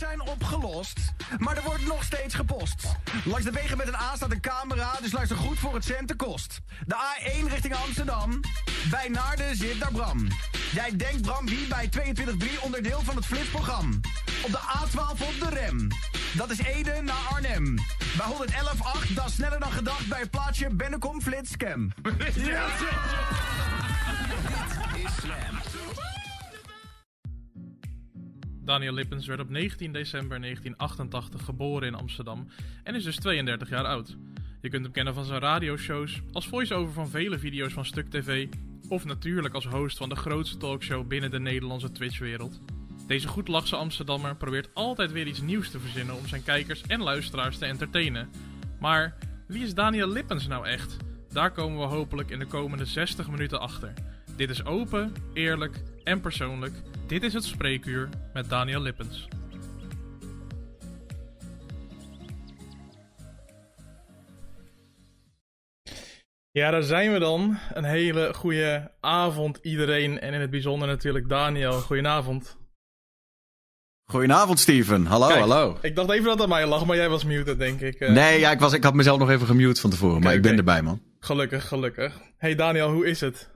zijn opgelost, maar er wordt nog steeds gepost. Langs de wegen met een A staat een camera, dus luister goed voor het centen kost. De A1 richting Amsterdam, bij Naarden zit daar Bram. Jij denkt Bram wie bij 22.3 onderdeel van het flitsprogramma. Op de A12 op de rem, dat is Ede naar Arnhem. Bij 111.8, dat is sneller dan gedacht bij het plaatsje Bennekom Flitscam. Ja. Daniel Lippens werd op 19 december 1988 geboren in Amsterdam en is dus 32 jaar oud. Je kunt hem kennen van zijn radioshows, als voice-over van vele video's van Stuk TV of natuurlijk als host van de grootste talkshow binnen de Nederlandse Twitch-wereld. Deze goedlachse Amsterdammer probeert altijd weer iets nieuws te verzinnen om zijn kijkers en luisteraars te entertainen. Maar wie is Daniel Lippens nou echt? Daar komen we hopelijk in de komende 60 minuten achter. Dit is open, eerlijk en persoonlijk. Dit is het Spreekuur met Daniel Lippens. Ja, daar zijn we dan. Een hele goede avond iedereen en in het bijzonder natuurlijk Daniel. Goedenavond. Goedenavond, Steven. Hallo, Kijk, hallo. Ik dacht even dat aan mij lag, maar jij was muted, denk ik. Eh, Nee, ja, ik, was, ik had mezelf nog even gemute van tevoren, maar ik ben erbij, man. Gelukkig, gelukkig. Hey Daniel, hoe is het?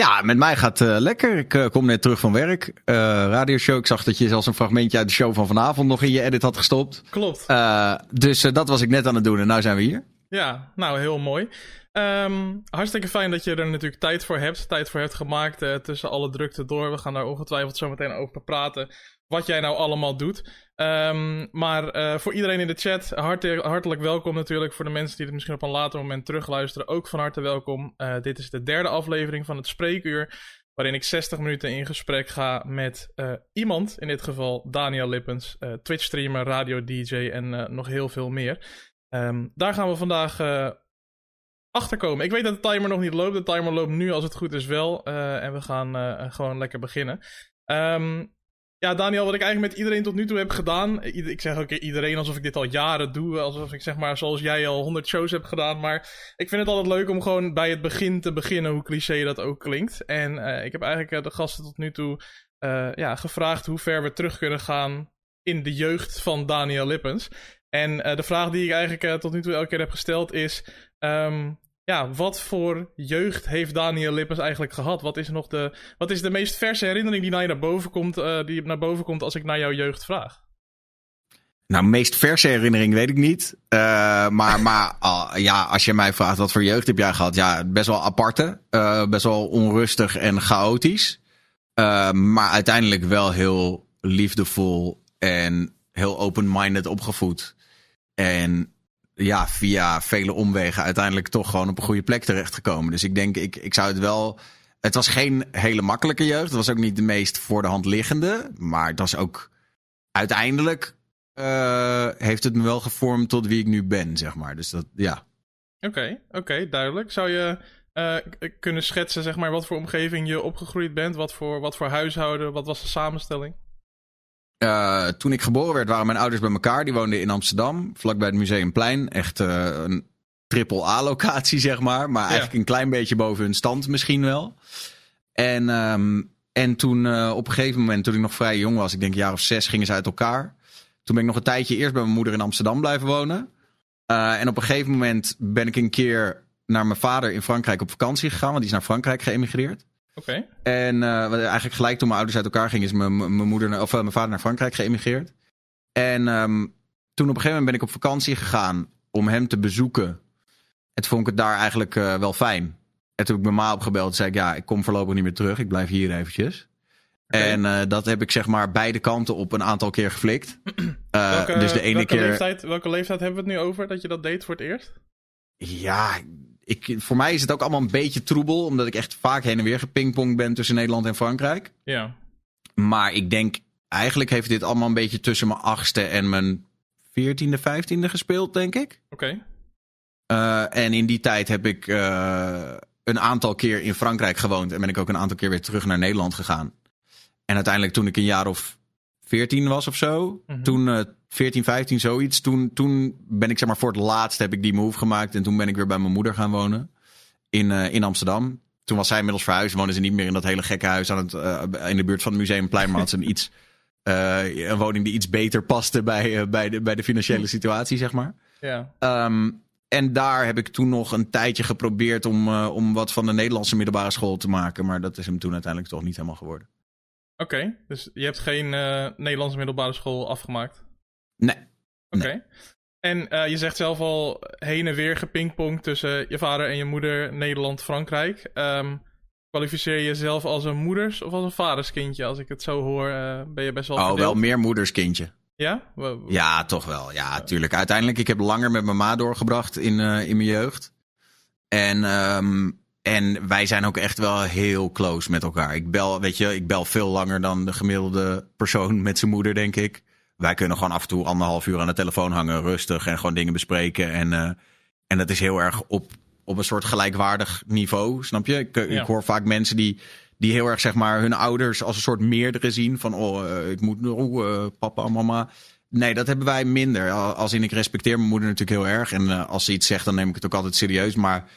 Ja, met mij gaat het lekker. Ik eh, kom net terug van werk. Eh radioshow. Ik zag dat je zelfs een fragmentje uit de show van vanavond nog in je edit had gestopt. Klopt. Dus dat was ik net aan het doen en nu zijn we hier. Ja, nou heel mooi. Ehm, hartstikke fijn dat je er natuurlijk tijd voor hebt. Tijd voor hebt gemaakt tussen alle drukte door. We gaan daar ongetwijfeld zo meteen over praten. Wat jij nou allemaal doet. Ehm, maar eh, voor iedereen in de chat, hart- hartelijk welkom natuurlijk. Voor de mensen die het misschien op een later moment terugluisteren, ook van harte welkom. Eh, dit is de derde aflevering van het Spreekuur. Waarin ik 60 minuten in gesprek ga met eh, iemand, in dit geval Daniel Lippens, Twitch-streamer, radio-dj en nog heel veel meer. Ehm, daar gaan we vandaag achter komen. Ik weet dat de timer nog niet loopt. De timer loopt nu als het goed is wel. En we gaan gewoon lekker beginnen. Ehm, ja, Daniel, wat ik eigenlijk met iedereen tot nu toe heb gedaan. Ik zeg ook iedereen alsof ik dit al jaren doe. Alsof ik zeg maar zoals jij al 100 shows hebt gedaan. Maar ik vind het altijd leuk om gewoon bij het begin te beginnen. Hoe cliché dat ook klinkt. En eh, ik heb eigenlijk eh, de gasten tot nu toe eh, ja, gevraagd hoe ver we terug kunnen gaan in de jeugd van Daniel Lippens. En de vraag die ik eigenlijk tot nu toe elke keer heb gesteld is... ehm, ja, wat voor jeugd heeft Daniel Lippens eigenlijk gehad? Wat is nog de, wat is de meest verse herinnering die naar je naar boven komt, eh, die naar boven komt als ik naar jouw jeugd vraag? Nou, meest verse herinnering weet ik niet. Eh, maar maar ah, ja, als je mij vraagt wat voor jeugd heb jij gehad? Ja, best wel aparte. eh, best wel onrustig en chaotisch. Maar uiteindelijk wel heel liefdevol en heel open-minded opgevoed. En ja, via vele omwegen uiteindelijk toch gewoon op een goede plek terechtgekomen. Dus ik denk, ik, ik zou het wel... Het was geen hele makkelijke jeugd. Het was ook niet de meest voor de hand liggende. Maar het was ook uiteindelijk eh, heeft het me wel gevormd tot wie ik nu ben, zeg maar. Dus dat, ja. Oké, oké, duidelijk. Zou je eh, kunnen schetsen, zeg maar, wat voor omgeving je opgegroeid bent? Wat voor, wat voor huishouden? Wat was de samenstelling? Eh, toen ik geboren werd, waren mijn ouders bij elkaar. Die woonden in Amsterdam, vlakbij het Museumplein. Echt eh, een triple A-locatie, zeg maar. Maar eigenlijk een klein beetje boven hun stand misschien wel. En, ehm, en toen eh, op een gegeven moment, toen ik nog vrij jong was, ik denk een jaar of zes, gingen ze uit elkaar. Toen ben ik nog een tijdje eerst bij mijn moeder in Amsterdam blijven wonen. En op een gegeven moment ben ik een keer naar mijn vader in Frankrijk op vakantie gegaan. Want die is naar Frankrijk geëmigreerd. Oké, En eh, eigenlijk gelijk toen mijn ouders uit elkaar gingen, is mijn, mijn, moeder, naar- of, eh, mijn vader naar Frankrijk geëmigreerd. En ehm, toen op een gegeven moment ben ik op vakantie gegaan om hem te bezoeken. En toen vond ik het daar eigenlijk eh, wel fijn. En toen heb ik mijn ma opgebeld, zei ik, ja, ik kom voorlopig niet meer terug. Ik blijf hier eventjes. En dat heb ik zeg maar beide kanten op een aantal keer geflikt. Welke, dus de ene welke, keer. leeftijd, welke leeftijd hebben we het nu over dat je dat deed voor het eerst? Ja, ik, voor mij is het ook allemaal een beetje troebel. Omdat ik echt vaak heen en weer gepingpongd ben tussen Nederland en Frankrijk. Ja, Maar ik denk, eigenlijk heeft dit allemaal een beetje tussen mijn achtste en mijn veertiende, vijftiende gespeeld, denk ik. oké. Eh, en in die tijd heb ik eh, een aantal keer in Frankrijk gewoond. En ben ik ook een aantal keer weer terug naar Nederland gegaan. En uiteindelijk toen ik een jaar of veertien was of zo. Mhm. Toen eh 14, 15, zoiets. Toen, toen ben ik zeg maar voor het laatst heb ik die move gemaakt. En toen ben ik weer bij mijn moeder gaan wonen. In, eh, in Amsterdam. Toen was zij inmiddels verhuisd. Wonen ze niet meer in dat hele gekke huis aan het, eh, in de buurt van het Museumplein. Maar had ze een iets eh, een woning die iets beter paste bij, eh, bij, de, bij de financiële situatie, zeg maar. Ja. Ehm, en daar heb ik toen nog een tijdje geprobeerd om, eh, om wat van de Nederlandse middelbare school te maken. Maar dat is hem toen uiteindelijk toch niet helemaal geworden. Oké, dus je hebt geen eh, Nederlandse middelbare school afgemaakt? Nee. Oké. En eh, je zegt zelf al heen en weer gepingpongd tussen je vader en je moeder, Nederland, Frankrijk. Ehm, kwalificeer je jezelf als een moeders- of als een vaderskindje? Als ik het zo hoor, eh, ben je best wel Oh, verdeeld. wel meer moederskindje. Ja? Ja, toch wel. Ja, tuurlijk. Uiteindelijk, ik heb langer met mijn ma doorgebracht in, in mijn jeugd. En, ehm, en wij zijn ook echt wel heel close met elkaar. Ik bel, weet je, ik bel veel langer dan de gemiddelde persoon met zijn moeder, denk ik. Wij kunnen gewoon af en toe anderhalf uur aan de telefoon hangen, rustig en gewoon dingen bespreken. En, eh, en dat is heel erg op, op een soort gelijkwaardig niveau, snap je? Ik, eh, Ja. ik hoor vaak mensen die, die heel erg, zeg maar, hun ouders als een soort meerdere zien. Van, oh, eh, ik moet, oh, eh, papa en mama. Nee, dat hebben wij minder. Al- Als in, ik respecteer mijn moeder natuurlijk heel erg. En als ze iets zegt, dan neem ik het ook altijd serieus. Maar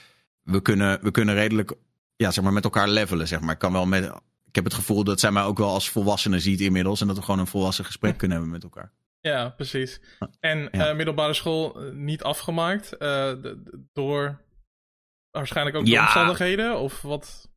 we kunnen, we kunnen redelijk ja, zeg maar, met elkaar levelen. Zeg maar. ik, kan wel met, ik heb het gevoel dat zij mij ook wel als volwassene ziet inmiddels. En dat we gewoon een volwassen gesprek kunnen hebben met elkaar. Ja, precies. En Ja. eh, middelbare school eh, niet afgemaakt eh, door waarschijnlijk ook de omstandigheden? Of wat?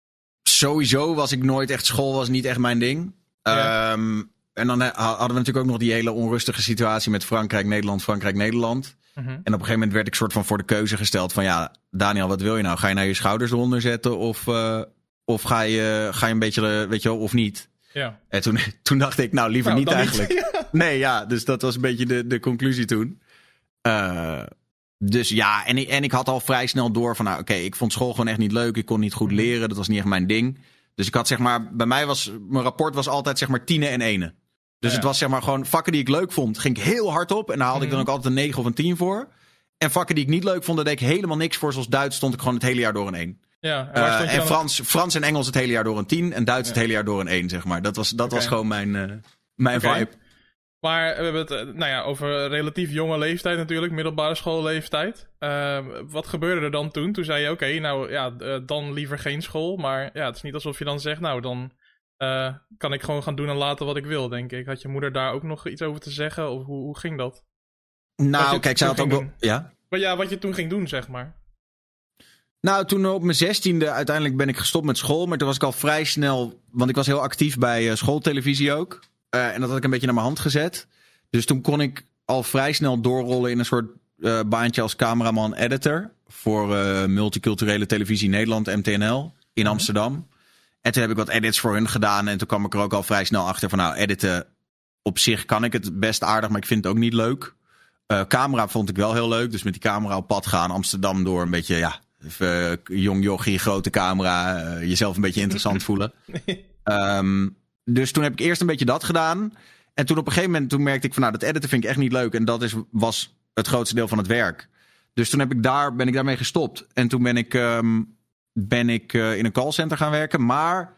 Sowieso was ik nooit echt, school was niet echt mijn ding. Ja. Ehm, en dan eh, hadden we natuurlijk ook nog die hele onrustige situatie met Frankrijk, Nederland, Frankrijk, Nederland. Mhm. En op een gegeven moment werd ik soort van voor de keuze gesteld van ja, Daniel, wat wil je nou? Ga je nou je schouders eronder zetten of, eh, of ga, je, ga je een beetje, eh, weet je wel, of niet? Ja. En toen, toen dacht ik, nou liever Nou, niet eigenlijk. Nee, ja, dus dat was een beetje de, de conclusie toen. Dus ja, en ik, en ik had al vrij snel door van, nou oké, ik vond school gewoon echt niet leuk. Ik kon niet goed leren, dat was niet echt mijn ding. Dus ik had zeg maar, bij mij was, mijn rapport was altijd zeg maar tienen en enen. Dus Ja. het was zeg maar gewoon vakken die ik leuk vond, ging ik heel hard op. En daar haalde ik dan Mhm. ook altijd een 9 of een 10 voor. En vakken die ik niet leuk vond, daar deed ik helemaal niks voor. Zoals Duits stond ik gewoon het hele jaar door een 1. Ja, en Eh, en Frans, Frans en Engels het hele jaar door een 10. En Duits het hele jaar door een 1, zeg maar. Dat was, dat was gewoon mijn, eh, mijn vibe. Maar we hebben het eh, nou ja, over relatief jonge leeftijd natuurlijk, middelbare schoolleeftijd. Eh, wat gebeurde er dan toen? Toen zei je, oké, nou ja, dan liever geen school. Maar ja, het is niet alsof je dan zegt, nou dan eh, kan ik gewoon gaan doen en laten wat ik wil, denk ik. Had je moeder daar ook nog iets over te zeggen? Of hoe, hoe ging dat? Nou, kijk, zij had ook wel... Ja? Maar ja, wat je toen ging doen, zeg maar. Nou, toen op mijn zestiende uiteindelijk ben ik gestopt met school. Maar toen was ik al vrij snel... Want ik was heel actief bij eh, schooltelevisie ook. Eh, en dat had ik een beetje naar mijn hand gezet. Dus toen kon ik al vrij snel doorrollen in een soort baantje als cameraman-editor. Voor multiculturele televisie Nederland, MTNL, in Mhm. Amsterdam. En toen heb ik wat edits voor hun gedaan. En toen kwam ik er ook al vrij snel achter van... Nou, editen op zich kan ik het best aardig, maar ik vind het ook niet leuk. Eh, camera vond ik wel heel leuk. Dus met die camera op pad gaan, Amsterdam door. Een beetje, ja, even, eh, jong jochie, grote camera. eh, jezelf een beetje interessant voelen. Ehm, dus toen heb ik eerst een beetje dat gedaan. En toen op een gegeven moment toen merkte ik van... Nou, dat editen vind ik echt niet leuk. En dat is, was het grootste deel van het werk. Dus toen heb ik daar, ben ik daarmee gestopt. En toen ben ik, ehm, ben ik eh, in een callcenter gaan werken. Maar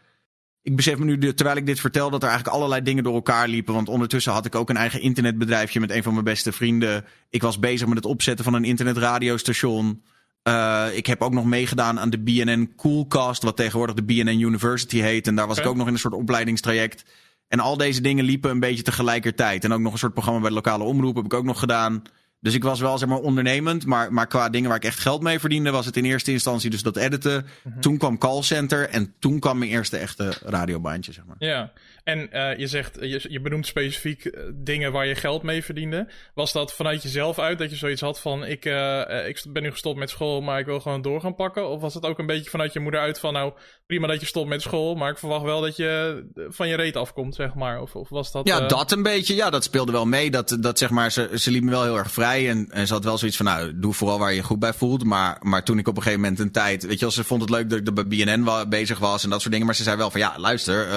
ik besef me nu, terwijl ik dit vertel, dat er eigenlijk allerlei dingen door elkaar liepen. Want ondertussen had ik ook een eigen internetbedrijfje met een van mijn beste vrienden. Ik was bezig met het opzetten van een internetradiostation. Eh, ik heb ook nog meegedaan aan de BNN Coolcast, wat tegenwoordig de BNN University heet. En daar was ik ook nog in een soort opleidingstraject. En al deze dingen liepen een beetje tegelijkertijd. En ook nog een soort programma bij de lokale omroep heb ik ook nog gedaan. Dus ik was wel zeg maar ondernemend, maar, maar qua dingen waar ik echt geld mee verdiende, was het in eerste instantie dus dat editen. Mhm. Toen kwam callcenter en toen kwam mijn eerste echte radiobaantje, zeg maar. Ja, en eh, je zegt, je, je benoemt specifiek eh, dingen waar je geld mee verdiende. Was dat vanuit jezelf uit dat je zoiets had van: ik, eh, eh, ik ben nu gestopt met school, maar ik wil gewoon door gaan pakken? Of was het ook een beetje vanuit je moeder uit van: nou, prima dat je stopt met school, maar ik verwacht wel dat je eh, van je reet afkomt, zeg maar? Of, of was dat. Ja, eh, dat een beetje. Ja, dat speelde wel mee. Dat, dat zeg maar, ze, ze liet me wel heel erg vrij. En, en ze had wel zoiets van, nou, doe vooral waar je je goed bij voelt. Maar, maar toen ik op een gegeven moment een tijd... Weet je ze vond het leuk dat ik bij BNN bezig was en dat soort dingen. Maar ze zei wel van, ja, luister,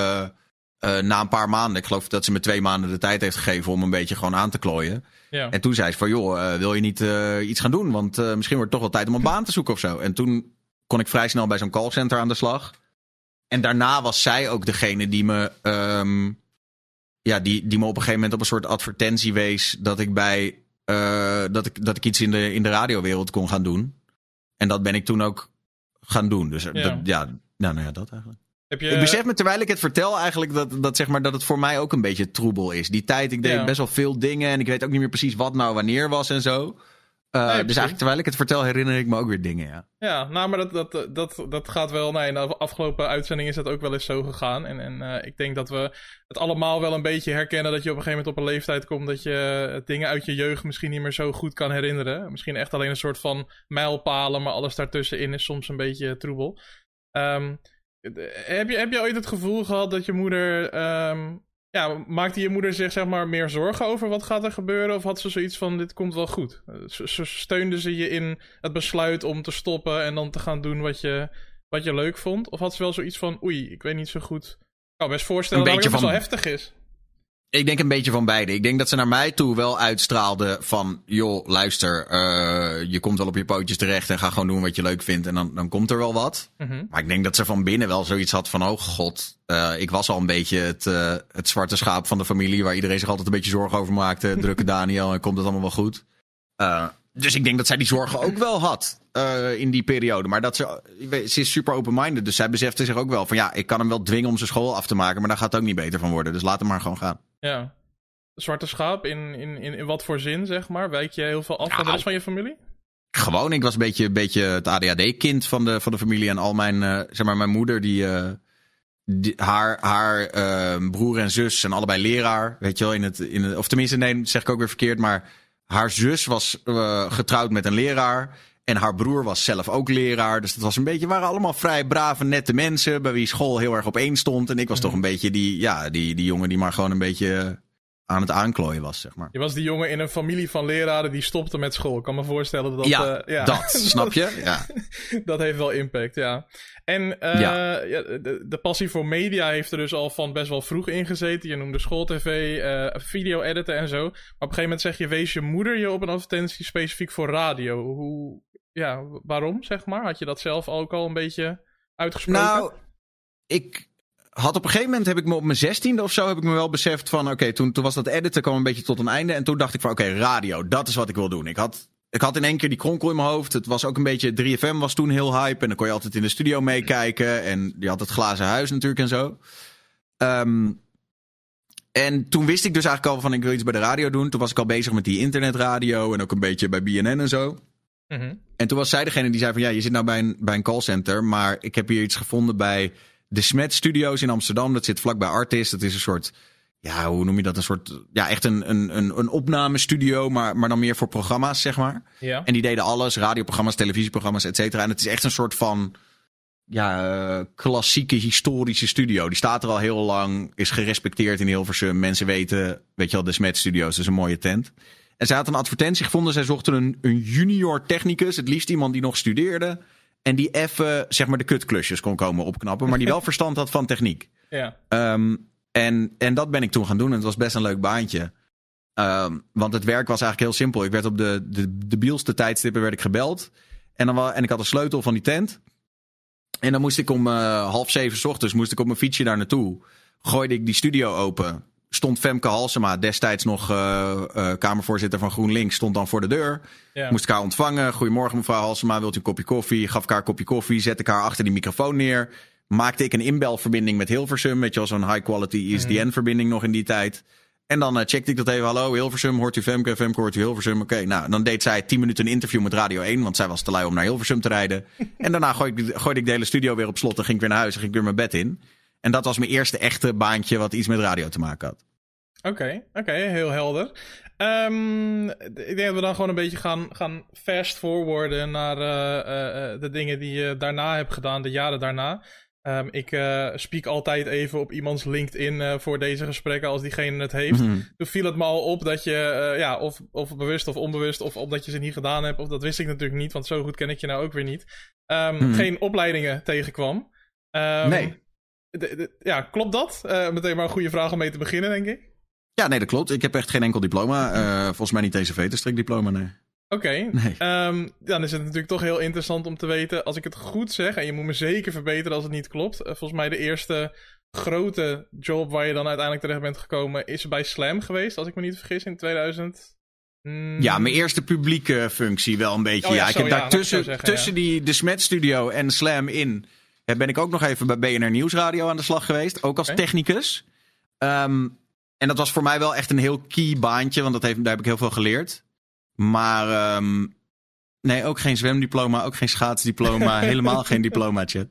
eh, na een paar maanden... Ik geloof dat ze me twee maanden de tijd heeft gegeven om een beetje gewoon aan te klooien. Ja. En toen zei ze van, joh, eh, wil je niet eh, iets gaan doen? Want misschien wordt het toch wel tijd om een baan te zoeken of zo. En toen kon ik vrij snel bij zo'n callcenter aan de slag. En daarna was zij ook degene die me, ehm, ja, die, die me op een gegeven moment op een soort advertentie wees dat ik bij dat ik, dat ik iets in de, in de radiowereld kon gaan doen. En dat ben ik toen ook gaan doen. Dus ja, Ja. dat, ja nou, nou ja, dat eigenlijk. Heb je... Ik besef me terwijl ik het vertel eigenlijk dat, dat, zeg maar, dat het voor mij ook een beetje troebel is. Die tijd, ik deed Ja. best wel veel dingen en ik weet ook niet meer precies wat nou wanneer was en zo. Uh, dus eigenlijk terwijl ik het vertel herinner ik me ook weer dingen, ja. Ja, nou, maar dat, dat, dat, dat gaat wel. Nee, in de afgelopen uitzending is dat ook wel eens zo gegaan. En, en uh, ik denk dat we het allemaal wel een beetje herkennen dat je op een gegeven moment op een leeftijd komt dat je dingen uit je jeugd misschien niet meer zo goed kan herinneren. Misschien echt alleen een soort van mijlpalen, maar alles daartussenin is soms een beetje troebel. Um, heb, je, heb je ooit het gevoel gehad dat je moeder. Um, ja, maakte je moeder zich zeg maar meer zorgen over wat gaat er gebeuren? Of had ze zoiets van: dit komt wel goed? Ze steunde ze je in het besluit om te stoppen en dan te gaan doen wat je, wat je leuk vond? Of had ze wel zoiets van: oei, ik weet niet zo goed. Ik kan best voorstellen een dat het van... wel heftig is. Ik denk een beetje van beide. Ik denk dat ze naar mij toe wel uitstraalde van... joh, luister, uh, je komt wel op je pootjes terecht... en ga gewoon doen wat je leuk vindt en dan, dan komt er wel wat. Mm -hmm. Maar ik denk dat ze van binnen wel zoiets had van... oh god, uh, ik was al een beetje het, uh, het zwarte schaap van de familie... waar iedereen zich altijd een beetje zorgen over maakte. Drukke Daniel, en komt het allemaal wel goed? Dus ik denk dat zij die zorgen ook wel had uh, in die periode. Maar dat ze, ze is super open-minded. Dus zij besefte zich ook wel van ja, ik kan hem wel dwingen om zijn school af te maken. Maar daar gaat het ook niet beter van worden. Dus laat hem maar gewoon gaan. Ja. Zwarte schaap, in, in, in, in wat voor zin, zeg maar? Wijk je heel veel af van de rest van je familie? Gewoon, ik was een beetje, een beetje het ADHD-kind van de, van de familie. En al mijn, uh, zeg maar, mijn moeder, die, uh, die haar, haar uh, broer en zus zijn allebei leraar. Weet je wel, in het, in het, of tenminste, nee, zeg ik ook weer verkeerd. Maar haar zus was uh, getrouwd met een leraar. En haar broer was zelf ook leraar. Dus dat was een beetje, waren allemaal vrij brave, nette mensen. Bij wie school heel erg op één stond. En ik was Mhm. toch een beetje die, ja, die, die jongen die maar gewoon een beetje aan het aanklooien was, zeg maar. Je was die jongen in een familie van leraren die stopte met school. Ik kan me voorstellen dat... Ja, uh, ja. dat, snap je? Ja. dat heeft wel impact, ja. En uh, ja. De, de, passie voor media heeft er dus al van best wel vroeg in gezeten. Je noemde schooltv, uh, video editen en zo. Maar op een gegeven moment zeg je, wees je moeder je op een advertentie specifiek voor radio. Hoe, ja, waarom, zeg maar? Had je dat zelf ook al een beetje uitgesproken? Nou, ik had op een gegeven moment heb ik me op mijn zestiende of zo heb ik me wel beseft van oké, okay, toen, toen was dat editen kwam een beetje tot een einde en toen dacht ik van oké, okay, radio, dat is wat ik wil doen. Ik had ik had in één keer die kronkel in mijn hoofd. Het was ook een beetje 3FM was toen heel hype en dan kon je altijd in de studio meekijken en je had het glazen huis natuurlijk en zo. Um, en toen wist ik dus eigenlijk al van ik wil iets bij de radio doen. Toen was ik al bezig met die internetradio en ook een beetje bij BNN en zo. Mm -hmm. En toen was zij degene die zei van ja, je zit nou bij een, bij een callcenter, maar ik heb hier iets gevonden bij de Smet Studios in Amsterdam. Dat zit vlakbij Artist. Dat is een soort, ja, hoe noem je dat? Een soort, ja, echt een, een, een, een opnamestudio, maar, maar dan meer voor programma's, zeg maar. Ja. En die deden alles, radioprogramma's, televisieprogramma's, et cetera. En het is echt een soort van, ja, uh, klassieke historische studio. Die staat er al heel lang, is gerespecteerd in Hilversum. Mensen weten, weet je wel, de Smet Studios, dat is een mooie tent. En zij had een advertentie gevonden. Zij zochten een, een junior technicus, het liefst iemand die nog studeerde. En die even, zeg maar, de kutklusjes kon komen opknappen. Maar die wel verstand had van techniek. Ja. Um, en, en dat ben ik toen gaan doen. En het was best een leuk baantje. Um, want het werk was eigenlijk heel simpel. Ik werd op de, de, de bielste tijdstippen werd ik gebeld. En, dan, en ik had een sleutel van die tent. En dan moest ik om uh, half zeven 's ochtends moest ik op mijn fietsje daar naartoe. Gooide ik die studio open. Stond Femke Halsema, destijds nog uh, uh, Kamervoorzitter van GroenLinks, stond dan voor de deur. Ja. Moest ik haar ontvangen. Goedemorgen mevrouw Halsema, wilt u een kopje koffie? Gaf ik haar een kopje koffie, zette ik haar achter die microfoon neer. Maakte ik een inbelverbinding met Hilversum. Weet je wel, zo'n high quality ISDN-verbinding nog in die tijd. En dan uh, checkte ik dat even. Hallo Hilversum, hoort u Femke? Femke, hoort u Hilversum? Oké, okay, nou, dan deed zij 10 minuten een interview met Radio 1. Want zij was te lui om naar Hilversum te rijden. en daarna gooide ik, gooide ik de hele studio weer op slot. En ging ik weer naar huis en ging ik weer mijn bed in. En dat was mijn eerste echte baantje wat iets met radio te maken had. Oké, okay, oké, okay, heel helder. Um, ik denk dat we dan gewoon een beetje gaan, gaan fast forwarden naar uh, uh, de dingen die je daarna hebt gedaan, de jaren daarna. Um, ik uh, speak altijd even op iemands LinkedIn voor deze gesprekken als diegene het heeft. Mhm. Mm -hmm. Toen viel het me al op dat je, ja, of, of bewust of onbewust, of omdat je ze niet gedaan hebt, of dat wist ik natuurlijk niet, want zo goed ken ik je nou ook weer niet. Um, mm -hmm. Geen opleidingen tegenkwam. Nee. De, de, ja, klopt dat? Uh, meteen maar een goede vraag om mee te beginnen, denk ik. Ja, nee, dat klopt. Ik heb echt geen enkel diploma. Uh, volgens mij niet deze veterstrik diploma, nee. Oké, okay. nee. um, dan is het natuurlijk toch heel interessant om te weten, als ik het goed zeg, en je moet me zeker verbeteren als het niet klopt. Uh, volgens mij de eerste grote job waar je dan uiteindelijk terecht bent gekomen is bij Slam geweest, als ik me niet vergis, in 2000. Mm. Ja, mijn eerste publieke functie wel een beetje. Oh, ja, ja, ik zo, heb ja, daar tussen, zeggen, tussen die de Smet Studio en Slam in ben ik ook nog even bij BNR Nieuwsradio aan de slag geweest. Ook als technicus. Ehm, en dat was voor mij wel echt een heel key baantje, want dat heeft, daar heb ik heel veel geleerd. Maar ehm, nee, ook geen zwemdiploma, ook geen schaatsdiploma, helemaal geen diplomaatje.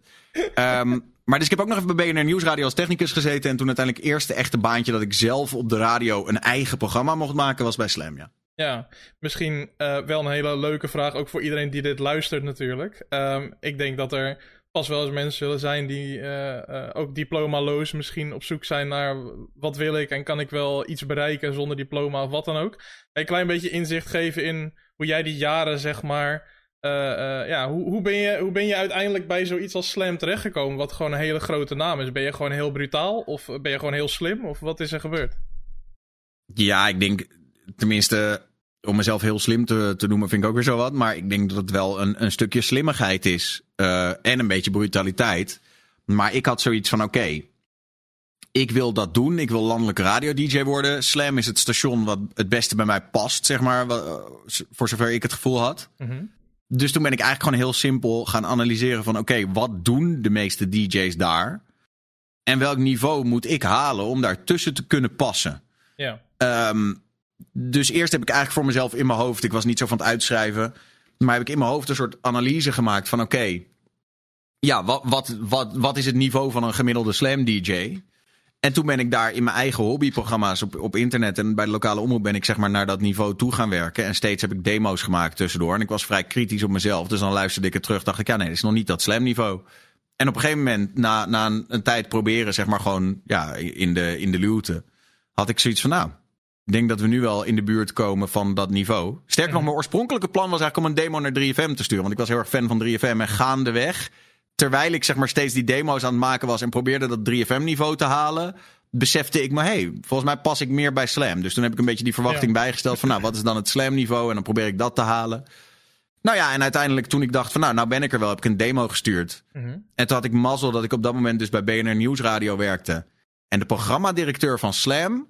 Ehm, maar dus ik heb ook nog even bij BNR Nieuwsradio als technicus gezeten. En toen uiteindelijk eerste echte baantje dat ik zelf op de radio een eigen programma mocht maken, was bij Slam, ja. Ja, misschien eh, wel een hele leuke vraag, ook voor iedereen die dit luistert natuurlijk. Ehm, ik denk dat er pas wel eens mensen zullen zijn die eh, eh, ook diplomaloos misschien op zoek zijn naar wat wil ik en kan ik wel iets bereiken zonder diploma of wat dan ook. Een klein beetje inzicht geven in hoe jij die jaren zeg maar... eh, ja, hoe, hoe, ben je, hoe ben je uiteindelijk bij zoiets als Slam terechtgekomen, wat gewoon een hele grote naam is? Ben je gewoon heel brutaal of ben je gewoon heel slim of wat is er gebeurd? Ja, ik denk, tenminste, om mezelf heel slim te, te noemen vind ik ook weer zo wat. Maar ik denk dat het wel een, een stukje slimmigheid is. eh, en een beetje brutaliteit. Maar ik had zoiets van, oké, ik wil dat doen. Ik wil landelijke radio-dj worden. Slam is het station wat het beste bij mij past, zeg maar. voor zover ik het gevoel had. Mhm. Dus toen ben ik eigenlijk gewoon heel simpel gaan analyseren van... oké, wat doen de meeste DJ's daar? En welk niveau moet ik halen om daartussen te kunnen passen? Ja, Ehm, dus eerst heb ik eigenlijk voor mezelf in mijn hoofd... ik was niet zo van het uitschrijven... maar heb ik in mijn hoofd een soort analyse gemaakt van... oké, ja, wat, wat, wat, wat is het niveau van een gemiddelde slam-dj? En toen ben ik daar in mijn eigen hobbyprogramma's op, op internet... en bij de lokale omroep ben ik zeg maar naar dat niveau toe gaan werken. En steeds heb ik demo's gemaakt tussendoor. En ik was vrij kritisch op mezelf. Dus dan luisterde ik het terug. Dacht ik, ja nee, dat is nog niet dat slam-niveau. En op een gegeven moment, na, na een, een tijd proberen... zeg maar gewoon ja, in, de, in de luwte... had ik zoiets van, nou... Ik denk dat we nu wel in de buurt komen van dat niveau. Sterker nog, mijn oorspronkelijke plan was eigenlijk om een demo naar 3FM te sturen. Want ik was heel erg fan van 3FM. En gaandeweg, terwijl ik zeg maar steeds die demo's aan het maken was... en probeerde dat 3FM-niveau te halen... besefte ik me, hey, volgens mij pas ik meer bij Slam. Dus toen heb ik een beetje die verwachting bijgesteld van... nou, wat is dan het Slam-niveau? En dan probeer ik dat te halen. Nou ja, en uiteindelijk toen ik dacht van... nou, nou ben ik er wel, heb ik een demo gestuurd. Mhm. En toen had ik mazzel dat ik op dat moment dus bij BNR Nieuwsradio werkte. En de programmadirecteur van Slam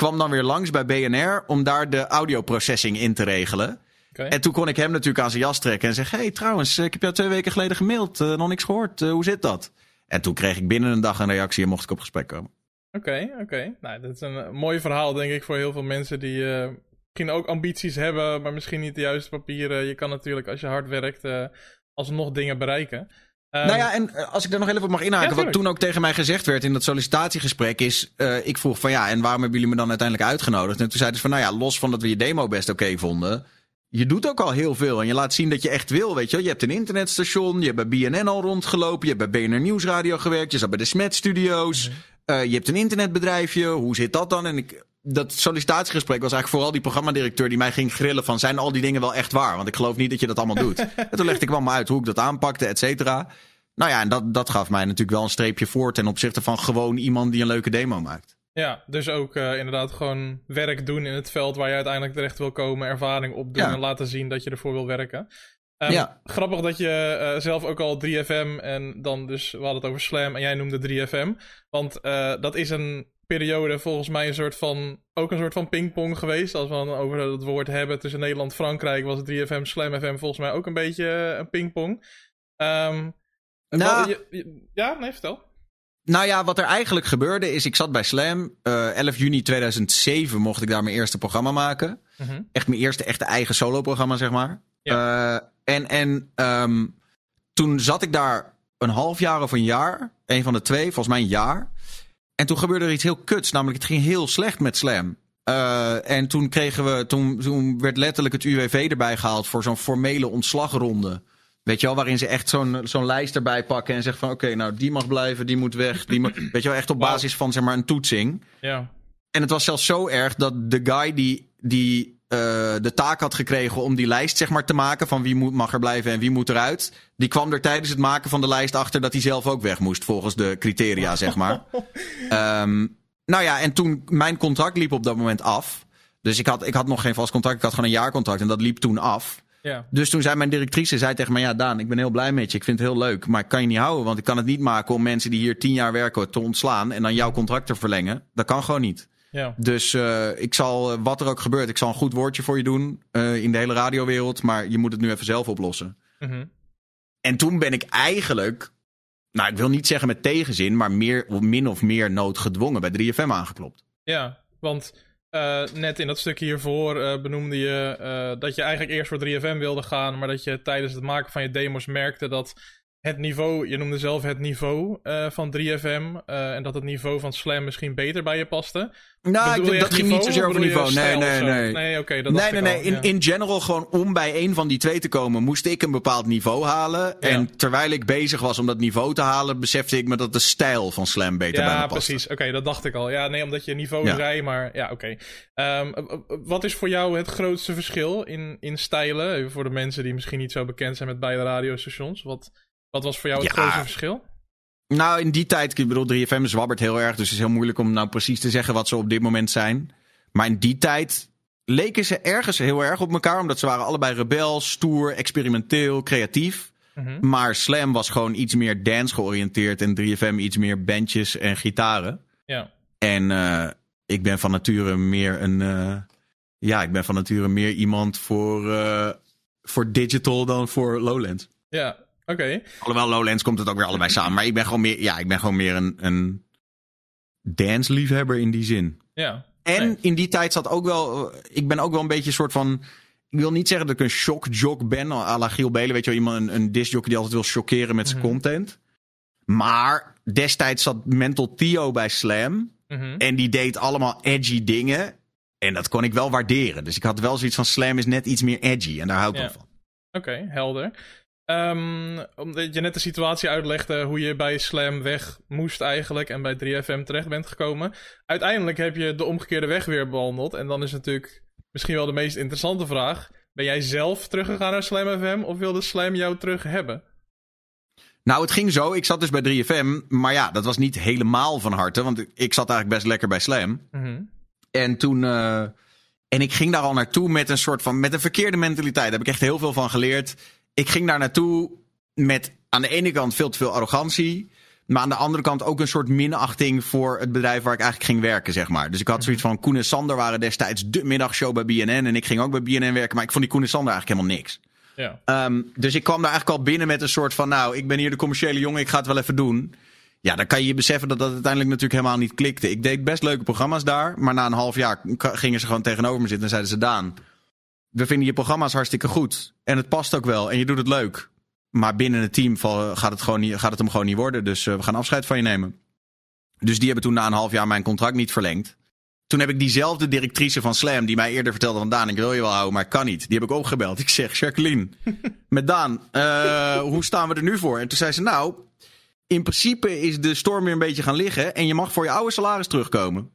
kwam dan weer langs bij BNR om daar de audioprocessing in te regelen. En toen kon ik hem natuurlijk aan zijn jas trekken en zeggen: hey, trouwens, ik heb jou twee weken geleden gemaild, eh, nog niks gehoord. Eh, hoe zit dat? En toen kreeg ik binnen een dag een reactie en mocht ik op gesprek komen. Oké, oké. Nou, dat is een eh, mooi verhaal, denk ik, voor heel veel mensen die misschien ook ambities hebben, maar misschien niet de juiste papieren. Je kan natuurlijk, als je hard werkt, alsnog dingen bereiken. Ehm, nou ja, en eh, als ik daar nog even op mag inhaken, Ja, wat toen ook tegen mij gezegd werd in dat sollicitatiegesprek is, eh, ik vroeg van ja, en waarom hebben jullie me dan uiteindelijk uitgenodigd? En toen zeiden ze van nou ja, los van dat we je demo best oké vonden, je doet ook al heel veel en je laat zien dat je echt wil, weet je wel. Je hebt een internetstation, je hebt bij BNN al rondgelopen, je hebt bij BNR Nieuwsradio gewerkt, je zat bij de Smet Studios, Mhm. eh, je hebt een internetbedrijfje, hoe zit dat dan? En ik, dat sollicitatiegesprek was eigenlijk vooral die programmadirecteur die mij ging grillen van zijn al die dingen wel echt waar? Want ik geloof niet dat je dat allemaal doet. en toen legde ik wel maar uit hoe ik dat aanpakte, et cetera. Nou ja, en dat, dat gaf mij natuurlijk wel een streepje voor ten opzichte van gewoon iemand die een leuke demo maakt. Ja, dus ook eh, inderdaad gewoon werk doen in het veld waar je uiteindelijk terecht wil komen, ervaring opdoen Ja. en laten zien dat je ervoor wil werken. Ehm, Ja. Grappig dat je eh, zelf ook al 3FM en dan dus, we hadden het over Slam en jij noemde 3FM. Want eh, dat is een periode volgens mij een soort van, ook een soort van pingpong geweest. Als we dan over het woord hebben tussen Nederland en Frankrijk was 3FM, Slam FM volgens mij ook een beetje eh, een pingpong. Ehm, Nou- wat- je- je- ja, nee, vertel. Nou ja, wat er eigenlijk gebeurde is, ik zat bij Slam. eh 11 juni 2007 mocht ik daar mijn eerste programma maken. Mhm. Echt mijn eerste echte eigen solo-programma, zeg maar. Eh, en en ehm, toen zat ik daar een half jaar of een jaar. Een van de twee, volgens mij een jaar. En toen gebeurde er iets heel kuts. Namelijk, het ging heel slecht met Slam. Eh, en toen kregen we, toen, toen werd letterlijk het UWV erbij gehaald voor zo'n formele ontslagronde. Weet je wel, waarin ze echt zo'n zo'n lijst erbij pakken en zeggen van oké, nou die mag blijven, die moet weg. Die moet, weet je wel, echt op basis van zeg maar een toetsing. Ja. En het was zelfs zo erg dat de guy die, die de taak had gekregen om die lijst zeg maar, te maken van wie moet, mag er blijven en wie moet eruit. Die kwam er tijdens het maken van de lijst achter dat hij zelf ook weg moest volgens de criteria, zeg maar. Ehm, nou ja, en toen mijn contract liep op dat moment af. Dus ik had, ik had nog geen vast contract, ik had gewoon een jaarcontract en dat liep toen af. Ja. Dus toen zei mijn directrice zei tegen mij: Ja, Daan, ik ben heel blij met je. Ik vind het heel leuk. Maar ik kan je niet houden. Want ik kan het niet maken om mensen die hier tien jaar werken te ontslaan. en dan jouw contract te verlengen. Dat kan gewoon niet. Ja. Dus eh, ik zal, eh, wat er ook gebeurt, ik zal een goed woordje voor je doen. eh, in de hele radiowereld. Maar je moet het nu even zelf oplossen. Mhm. En toen ben ik eigenlijk nou, ik wil niet zeggen met tegenzin, maar meer, min of meer noodgedwongen bij 3FM aangeklopt. Ja, want uh, net in dat stukje hiervoor uh, benoemde je uh, dat je eigenlijk eerst voor 3FM wilde gaan, maar dat je tijdens het maken van je demos merkte dat het niveau, je noemde zelf het niveau uh, van 3FM. Uh, en dat het niveau van Slam misschien beter bij je paste. Nou, ik, dat ging niet zozeer over niveau. Nee, nee, nee. Nee, oké. Okay, nee, nee, nee. In, ja. in general, gewoon om bij een van die twee te komen, moest ik een bepaald niveau halen. Ja. En terwijl ik bezig was om dat niveau te halen, besefte ik me dat de stijl van Slam beter ja, bij me paste. Ja, precies. Oké, okay, dat dacht ik al. Ja, nee, omdat je niveau zei, maar ja, oké. Okay. Um, wat is voor jou het grootste verschil in, in stijlen? Voor de mensen die misschien niet zo bekend zijn met beide radiostations. Wat wat was voor jou het ja, grootste verschil? Nou, in die tijd, ik bedoel, 3FM zwabbert heel erg. Dus het is heel moeilijk om nou precies te zeggen wat ze op dit moment zijn. Maar in die tijd leken ze ergens heel erg op elkaar. Omdat ze waren allebei rebel, stoer, experimenteel, creatief. Mm -hmm. Maar Slam was gewoon iets meer dance georiënteerd. En 3FM iets meer bandjes en gitaren. Ja. En uh, ik ben van nature meer een... Uh, ja, ik ben van nature meer iemand voor, uh, voor digital dan voor Lowlands. Ja, Oké. Okay. Alhoewel Lowlands komt het ook weer allebei samen. Maar ik ben gewoon meer, ja, ik ben gewoon meer een, een dance-liefhebber in die zin. Ja. En nee. in die tijd zat ook wel... Ik ben ook wel een beetje een soort van... Ik wil niet zeggen dat ik een shockjock ben. À la Giel Belen, weet je wel. Iemand, een, een discjockey die altijd wil shockeren met zijn mm -hmm. content. Maar destijds zat Mental Theo bij Slam. Mm -hmm. En die deed allemaal edgy dingen. En dat kon ik wel waarderen. Dus ik had wel zoiets van Slam is net iets meer edgy. En daar hou ik ja. van. Oké, okay, helder. Um, omdat je net de situatie uitlegde hoe je bij Slam weg moest eigenlijk en bij 3FM terecht bent gekomen. Uiteindelijk heb je de omgekeerde weg weer bewandeld. En dan is natuurlijk misschien wel de meest interessante vraag. Ben jij zelf teruggegaan naar Slam FM of wilde Slam jou terug hebben? Nou, het ging zo. Ik zat dus bij 3FM. Maar ja, dat was niet helemaal van harte. Want ik zat eigenlijk best lekker bij Slam. Mm -hmm. En toen... Uh, en ik ging daar al naartoe met een soort van... Met een verkeerde mentaliteit. Daar heb ik echt heel veel van geleerd ik ging daar naartoe met aan de ene kant veel te veel arrogantie. Maar aan de andere kant ook een soort minachting voor het bedrijf waar ik eigenlijk ging werken, zeg maar. Dus ik had zoiets van, Koen en Sander waren destijds de middagshow bij BNN. En ik ging ook bij BNN werken, maar ik vond die Koen en Sander eigenlijk helemaal niks. Ja. Um, dus ik kwam daar eigenlijk al binnen met een soort van, nou, ik ben hier de commerciële jongen, ik ga het wel even doen. Ja, dan kan je je beseffen dat dat uiteindelijk natuurlijk helemaal niet klikte. Ik deed best leuke programma's daar, maar na een half jaar gingen ze gewoon tegenover me zitten en zeiden ze, Daan, we vinden je programma's hartstikke goed. En het past ook wel en je doet het leuk. Maar binnen het team gaat het, gewoon niet, gaat het hem gewoon niet worden. Dus uh, we gaan afscheid van je nemen. Dus die hebben toen na een half jaar mijn contract niet verlengd. Toen heb ik diezelfde directrice van Slam, die mij eerder vertelde van Daan, ik wil je wel houden, maar ik kan niet. Die heb ik opgebeld. Ik zeg, Jacqueline, met Daan, uh, hoe staan we er nu voor? En toen zei ze, nou, in principe is de storm weer een beetje gaan liggen en je mag voor je oude salaris terugkomen.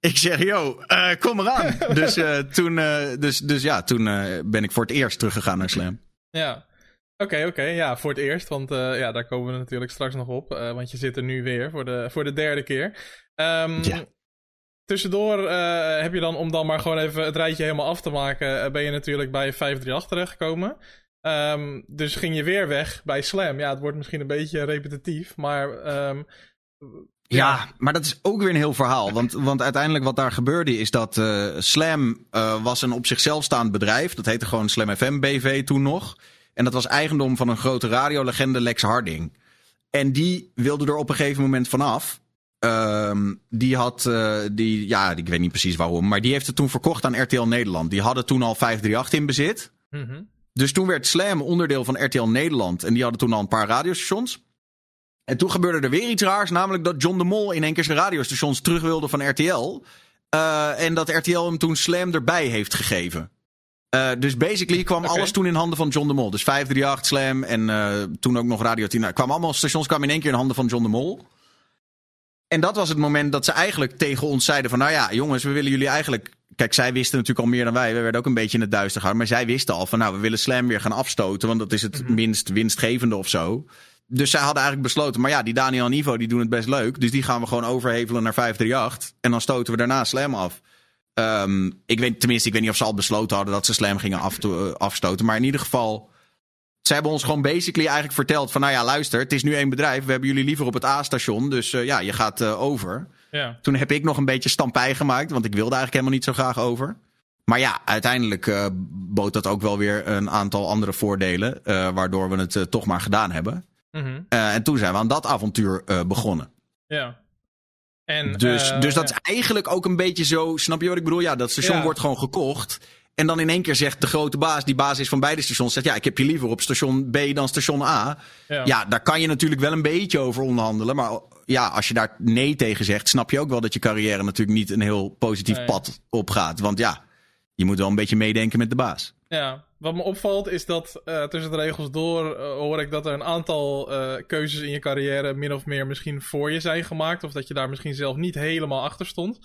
Ik zeg, yo, uh, kom eraan. dus, uh, toen, uh, dus, dus ja, toen ben ik voor het eerst teruggegaan naar Slam. Ja, oké, okay, oké. Okay. Ja, voor het eerst. Want ja, daar komen we natuurlijk straks nog op. want je zit er nu weer voor de, voor de derde keer. Um, ja. Tussendoor heb je dan, om dan maar gewoon even het rijtje helemaal af te maken, ben je natuurlijk bij 538 terechtgekomen. Um, dus ging je weer weg bij Slam. Ja, het wordt misschien een beetje repetitief, maar... Um, ja. maar dat is ook weer een heel verhaal. Want, want uiteindelijk wat daar gebeurde is dat uh, Slam uh, was een op zichzelf staand bedrijf. Dat heette gewoon Slam FM BV toen nog. En dat was eigendom van een grote radiolegende Lex Harding. En die wilde er op een gegeven moment vanaf. Uh, die had, uh, die, ja, ik weet niet precies waarom, maar die heeft het toen verkocht aan RTL Nederland. Die hadden toen al 538 in bezit. Mm -hmm. Dus toen werd Slam onderdeel van RTL Nederland. En die hadden toen al een paar radiostations. En toen gebeurde er weer iets raars, namelijk dat John de Mol in één keer zijn radiostations terug wilde van RTL. Uh, en dat RTL hem toen Slam erbij heeft gegeven. Uh, dus basically kwam okay. alles toen in handen van John de Mol. Dus 538, Slam en uh, toen ook nog Radio 10. Nou, kwamen allemaal stations kwamen in één keer in handen van John de Mol. En dat was het moment dat ze eigenlijk tegen ons zeiden van... nou ja, jongens, we willen jullie eigenlijk... Kijk, zij wisten natuurlijk al meer dan wij. We werden ook een beetje in het duister gehouden. Maar zij wisten al van, nou, we willen Slam weer gaan afstoten. Want dat is het mm -hmm. minst winstgevende of zo. Dus zij hadden eigenlijk besloten, maar ja, die Daniel en Ivo die doen het best leuk. Dus die gaan we gewoon overhevelen naar 538. En dan stoten we daarna Slam af. Um, ik weet, tenminste, ik weet niet of ze al besloten hadden dat ze Slam gingen af, uh, afstoten. Maar in ieder geval, ze hebben ons gewoon basically eigenlijk verteld van... nou ja, luister, het is nu één bedrijf. We hebben jullie liever op het A-station. Dus uh, ja, je gaat uh, over. Ja. Toen heb ik nog een beetje stampij gemaakt. Want ik wilde eigenlijk helemaal niet zo graag over. Maar ja, uiteindelijk bood dat ook wel weer een aantal andere voordelen. Waardoor we het toch maar gedaan hebben. Mhm. Eh, en toen zijn we aan dat avontuur eh, begonnen. Ja. En, Dus, eh, dus dat ja. is eigenlijk ook een beetje zo. Snap je wat ik bedoel? Ja, dat station Ja. wordt gewoon gekocht. En dan in één keer zegt de grote baas, die baas is van beide stations, zegt ja, ik heb je liever op station B dan station A. Ja. Ja, daar kan je natuurlijk wel een beetje over onderhandelen. Maar ja, als je daar nee tegen zegt, snap je ook wel dat je carrière natuurlijk niet een heel positief Nee. pad opgaat. Want ja, je moet wel een beetje meedenken met de baas. Ja, wat me opvalt is dat eh, tussen de regels door eh, hoor ik dat er een aantal eh, keuzes in je carrière min of meer misschien voor je zijn gemaakt. Of dat je daar misschien zelf niet helemaal achter stond.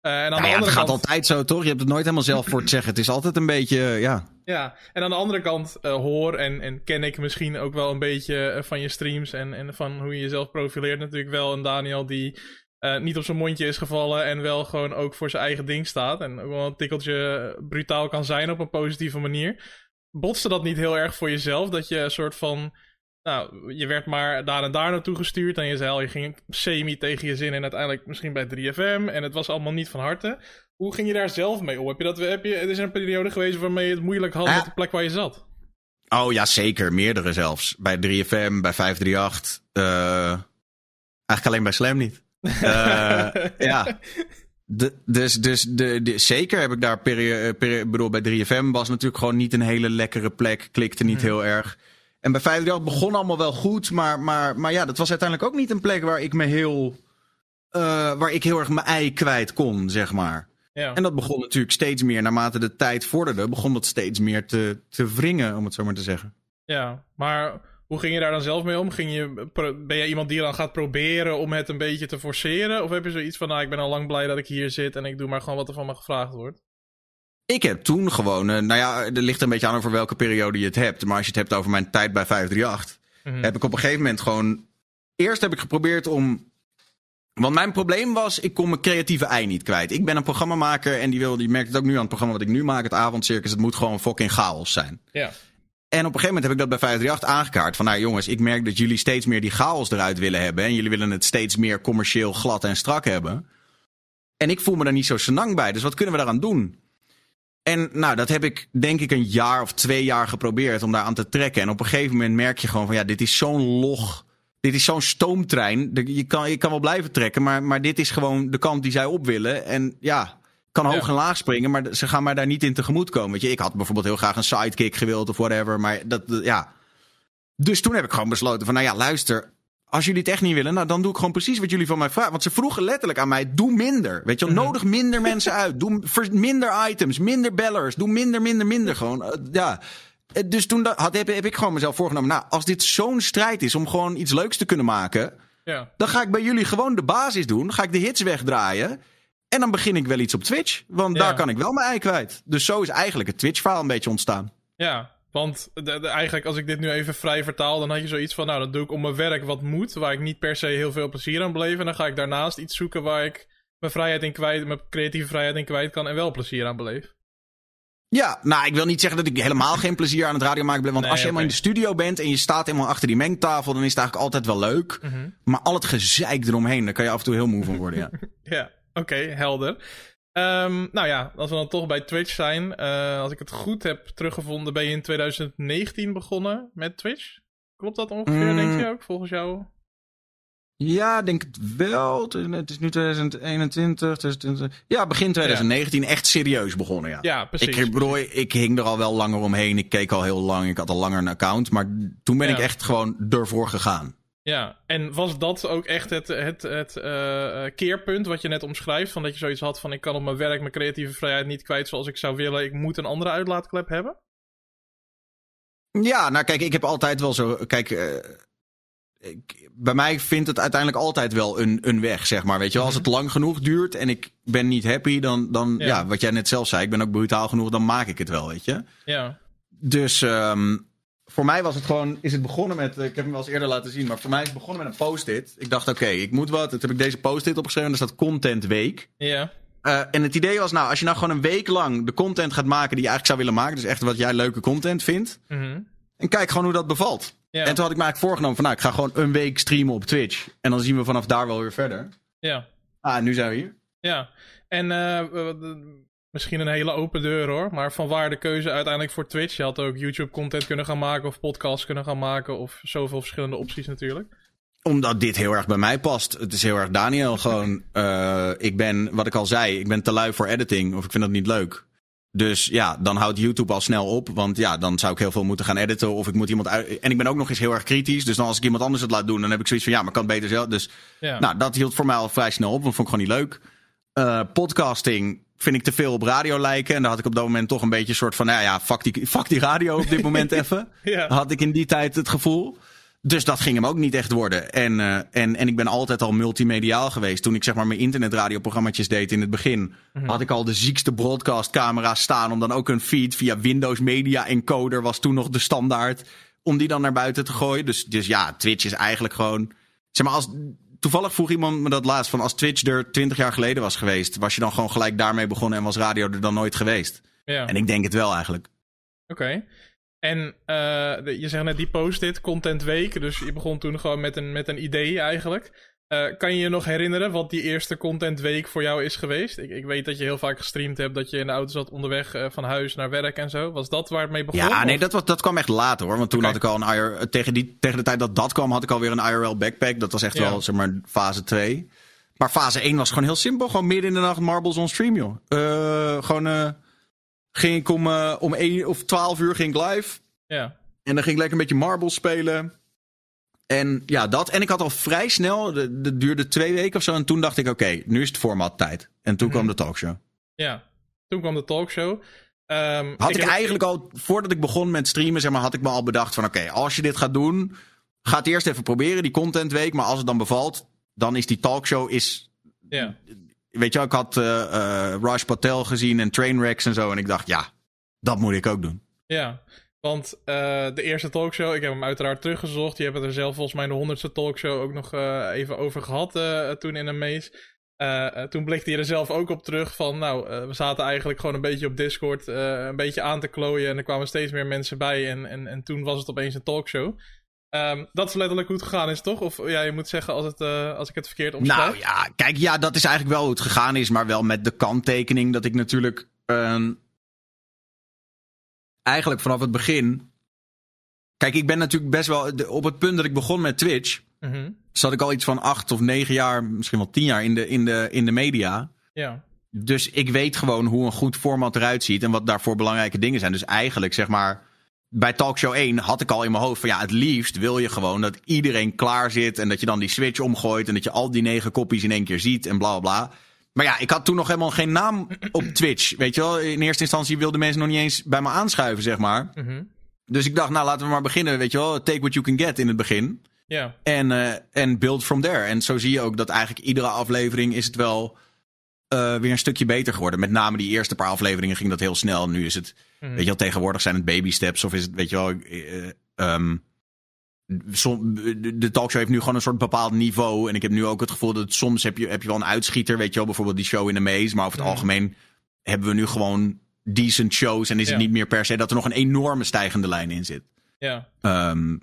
En aan Nou de ja, het andere gaat kant, altijd zo, toch? Je hebt het nooit helemaal zelf voor te zeggen. Het is altijd een beetje, ja. ja, en aan de andere kant hoor en, en ken ik misschien ook wel een beetje van je streams en, en van hoe je jezelf profileert natuurlijk wel een Daniel die eh, niet op zijn mondje is gevallen en wel gewoon ook voor zijn eigen ding staat. En ook wel een tikkeltje brutaal kan zijn op een positieve manier. Botste dat niet heel erg voor jezelf? Dat je een soort van. Nou, je werd maar daar en daar naartoe gestuurd. En je zei al, je ging semi tegen je zin. En uiteindelijk misschien bij 3FM. En het was allemaal niet van harte. Hoe ging je daar zelf mee om? Heb je dat, heb je, het is een periode geweest waarmee je het moeilijk had Ja. met de plek waar je zat. Oh ja, zeker. Meerdere zelfs. Bij 3FM, bij 538. eh eigenlijk alleen bij Slam niet. Eh, ja. De, dus dus de, de, zeker heb ik daar periode. Peri bedoel, bij 3FM was natuurlijk gewoon niet een hele lekkere plek. Klikte niet Mhm. heel erg. En bij 538 begon allemaal wel goed. Maar, maar, maar ja, dat was uiteindelijk ook niet een plek waar ik me heel. eh, waar ik heel erg mijn ei kwijt kon, zeg maar. ja. En dat begon natuurlijk steeds meer, naarmate de tijd vorderde, begon dat steeds meer te, te wringen, om het zo maar te zeggen. ja, maar hoe ging je daar dan zelf mee om? Ging je, ben jij iemand die dan gaat proberen om het een beetje te forceren? Of heb je zoiets van, nou, ik ben al lang blij dat ik hier zit en ik doe maar gewoon wat er van me gevraagd wordt? Ik heb toen gewoon, eh, nou ja, er ligt een beetje aan over welke periode je het hebt. Maar als je het hebt over mijn tijd bij 538, Mhm. heb ik op een gegeven moment gewoon. Eerst heb ik geprobeerd om. Want mijn probleem was, ik kon mijn creatieve ei niet kwijt. Ik ben een programmamaker en die, wil, die merkt het ook nu aan het programma wat ik nu maak, het avondcircus. Het moet gewoon fucking chaos zijn. Ja. En op een gegeven moment heb ik dat bij 538 aangekaart. Van nou jongens, ik merk dat jullie steeds meer die chaos eruit willen hebben. En jullie willen het steeds meer commercieel glad en strak hebben. En ik voel me daar niet zo senang bij. Dus wat kunnen we daaraan doen? En nou, dat heb ik denk ik een jaar of twee jaar geprobeerd om daar aan te trekken. En op een gegeven moment merk je gewoon van ja, dit is zo'n log. Dit is zo'n stoomtrein. Je kan, je kan wel blijven trekken, maar, maar dit is gewoon de kant die zij op willen. En ja, kan hoog Ja. en laag springen, maar ze gaan mij daar niet in tegemoet komen. Weet je, ik had bijvoorbeeld heel graag een sidekick gewild of whatever, maar dat, ja. Dus toen heb ik gewoon besloten van, nou ja, luister, als jullie het echt niet willen, nou dan doe ik gewoon precies wat jullie van mij vragen. Want ze vroegen letterlijk aan mij, doe minder. Weet je wel, Mhm. nodig minder mensen uit. Doe minder items, minder bellers. Doe minder, minder, minder gewoon. Eh, ja. Eh, Dus toen had, heb, heb ik gewoon mezelf voorgenomen, nou, als dit zo'n strijd is om gewoon iets leuks te kunnen maken, Ja. dan ga ik bij jullie gewoon de basis doen. Ga ik de hits wegdraaien. En dan begin ik wel iets op Twitch. Want Ja. daar kan ik wel mijn ei kwijt. Dus zo is eigenlijk het Twitch-verhaal een beetje ontstaan. Ja, want de, de- eigenlijk als ik dit nu even vrij vertaal, dan had je zoiets van, nou, dat doe ik om mijn werk wat moet, waar ik niet per se heel veel plezier aan beleef. En dan ga ik daarnaast iets zoeken waar ik mijn vrijheid in kwijt, mijn creatieve vrijheid in kwijt kan en wel plezier aan beleef. Ja, nou, ik wil niet zeggen dat ik helemaal geen plezier aan het radio maken ben. Want Nee, als je helemaal in de studio bent en je staat helemaal achter die mengtafel, dan is het eigenlijk altijd wel leuk. Mhm. Maar al het gezeik eromheen, daar kan je af en toe heel moe van worden. Ja. Ja, oké, helder. Ehm, nou ja, als we dan toch bij Twitch zijn, eh, als ik het goed heb teruggevonden, ben je in 2019 begonnen met Twitch? Klopt dat ongeveer, Mm. denk je ook, volgens jou? ja, denk het wel. Het is nu 2021. 2020. Ja, begin 2019 echt serieus begonnen. Ja. Ja, precies. Ik, bedoel, ik hing er al wel langer omheen. Ik keek al heel lang. Ik had al langer een account. Maar toen ben Ja. ik echt gewoon ervoor gegaan. Ja, en was dat ook echt het, het, het eh, eh, keerpunt wat je net omschrijft? Van dat je zoiets had van ik kan op mijn werk mijn creatieve vrijheid niet kwijt zoals ik zou willen. Ik moet een andere uitlaatklep hebben? Ja, nou kijk, ik heb altijd wel zo. Kijk, eh, ik, bij mij vindt het uiteindelijk altijd wel een, een weg, zeg maar. Weet je wel, als het lang genoeg duurt en ik ben niet happy, dan, dan Ja. ja. wat jij net zelf zei, ik ben ook brutaal genoeg, dan maak ik het wel, weet je. Ja. Dus ehm, voor mij was het gewoon, is het begonnen met, eh, ik heb hem wel eens eerder laten zien, maar voor mij is het begonnen met een post-it. Ik dacht, oké, ik moet wat. Toen heb ik deze post-it opgeschreven, er staat Content Week. Ja. Eh, en het idee was, nou, als je nou gewoon een week lang de content gaat maken die je eigenlijk zou willen maken, dus echt wat jij leuke content vindt, Mhm. en kijk gewoon hoe dat bevalt. En toen had ik me eigenlijk voorgenomen van, nou, ik ga gewoon een week streamen op Twitch. En dan zien we vanaf daar wel weer verder. Ja. Ah, nu zijn we hier. Ja. En de- misschien een hele open deur hoor. Maar van waar de keuze uiteindelijk voor Twitch? Je had ook YouTube-content kunnen gaan maken of podcasts kunnen gaan maken. Of zoveel verschillende opties natuurlijk. Omdat dit heel erg bij mij past. Het is heel erg Daniel. Gewoon, uh, ik ben, wat ik al zei, ik ben te lui voor editing. Of ik vind dat niet leuk. Dus ja, dan houdt YouTube al snel op. Want ja, dan zou ik heel veel moeten gaan editen. Of ik moet iemand uit. En ik ben ook nog eens heel erg kritisch. Dus dan als ik iemand anders het laat doen, dan heb ik zoiets van ja, maar kan het beter zelf. Dus ja. nou, dat hield voor mij al vrij snel op. Want vond ik gewoon niet leuk. Uh, podcasting vind ik te veel op radio lijken. En daar had ik op dat moment toch een beetje een soort van, nou ja, fuck die, fuck die radio op dit moment even. ja. Had ik in die tijd het gevoel. Dus dat ging hem ook niet echt worden. En, uh, en, en ik ben altijd al multimediaal geweest. Toen ik zeg maar mijn internetradioprogramma's deed in het begin, mm -hmm. had ik al de ziekste broadcastcamera's staan. Om dan ook een feed via Windows Media Encoder was toen nog de standaard. Om die dan naar buiten te gooien. Dus, dus ja, Twitch is eigenlijk gewoon. Zeg maar, als toevallig vroeg iemand me dat laatst van als Twitch er 20 jaar geleden was geweest, was je dan gewoon gelijk daarmee begonnen en was radio er dan nooit geweest? Ja. En ik denk het wel eigenlijk. Oké. Okay. En uh, je zegt net die post-it, Content Week. Dus je begon toen gewoon met een, met een idee eigenlijk. Uh, kan je je nog herinneren wat die eerste Content Week voor jou is geweest? Ik, ik weet dat je heel vaak gestreamd hebt, dat je in de auto zat onderweg uh, van huis naar werk en zo. Was dat waar het mee begon? Ja, nee, dat, was, dat kwam echt later hoor. Want toen okay. had ik al een IR, tegen, die, tegen de tijd dat dat kwam, had ik alweer een IRL backpack. Dat was echt ja. wel, zeg maar, fase 2. Maar fase 1 was gewoon heel simpel. Gewoon midden in de nacht Marbles on stream, joh. Uh, gewoon ging ik om, om 1 of 12 uur ging ik live. Ja. En dan ging ik lekker een beetje Marbles spelen. En ja, dat. En ik had al vrij snel, dat duurde twee weken of zo. En toen dacht ik, oké, okay, nu is het format tijd. En toen mm -hmm. kwam de talkshow. Ja, toen kwam de talkshow. Um, had ik, ik heb... eigenlijk al, voordat ik begon met streamen, zeg maar, had ik me al bedacht van, oké, okay, als je dit gaat doen, ga het eerst even proberen, die content week. Maar als het dan bevalt, dan is die talkshow, is... Ja weet je, ik had uh, uh, Raj Patel gezien en Trainwrecks en zo. En ik dacht, ja, dat moet ik ook doen. Ja, want uh, de eerste talkshow, ik heb hem uiteraard teruggezocht. Je hebt het er zelf volgens mij de honderdste talkshow ook nog even over gehad toen in een mees. toen blikte je er zelf ook op terug van, nou, we zaten eigenlijk gewoon een beetje op Discord een beetje aan te klooien. En er kwamen steeds meer mensen bij en, en, en toen was het opeens een talkshow. Um, dat is letterlijk hoe het gegaan is, toch? Of ja, je moet zeggen als, het, als ik het verkeerd omschrijf. Nou ja, kijk, ja, dat is eigenlijk wel hoe het gegaan is. Maar wel met de kanttekening dat ik natuurlijk... Uh, eigenlijk vanaf het begin... Kijk, ik ben natuurlijk best wel... Op het punt dat ik begon met Twitch... Mm -hmm. zat ik al iets van acht of negen jaar, misschien wel tien jaar in de, in de, in de media. Ja. Dus ik weet gewoon hoe een goed format eruit ziet... en wat daarvoor belangrijke dingen zijn. Dus eigenlijk, zeg maar bij Talkshow 1 had ik al in mijn hoofd van ja, het liefst wil je gewoon dat iedereen klaar zit en dat je dan die switch omgooit en dat je al die negen kopjes in één keer ziet en bla bla bla. Maar ja, ik had toen nog helemaal geen naam op Twitch. Weet je wel, in eerste instantie wilden mensen nog niet eens bij me aanschuiven, zeg maar. Mm -hmm. Dus ik dacht, nou laten we maar beginnen, weet je wel, take what you can get in het begin. Ja. En, uh, en build from there. En zo zie je ook dat eigenlijk iedere aflevering is het wel uh, weer een stukje beter geworden. Met name die eerste paar afleveringen ging dat heel snel. Nu is het, mm. weet je wel, tegenwoordig zijn het baby steps. Of is het, weet je wel, uh, um, som, de talkshow heeft nu gewoon een soort bepaald niveau. En ik heb nu ook het gevoel dat soms heb je, heb je wel een uitschieter. Weet je wel, bijvoorbeeld die show in de maze. Maar over het mm. algemeen hebben we nu gewoon decent shows. En is ja. het niet meer per se dat er nog een enorme stijgende lijn in zit. Ja. Um,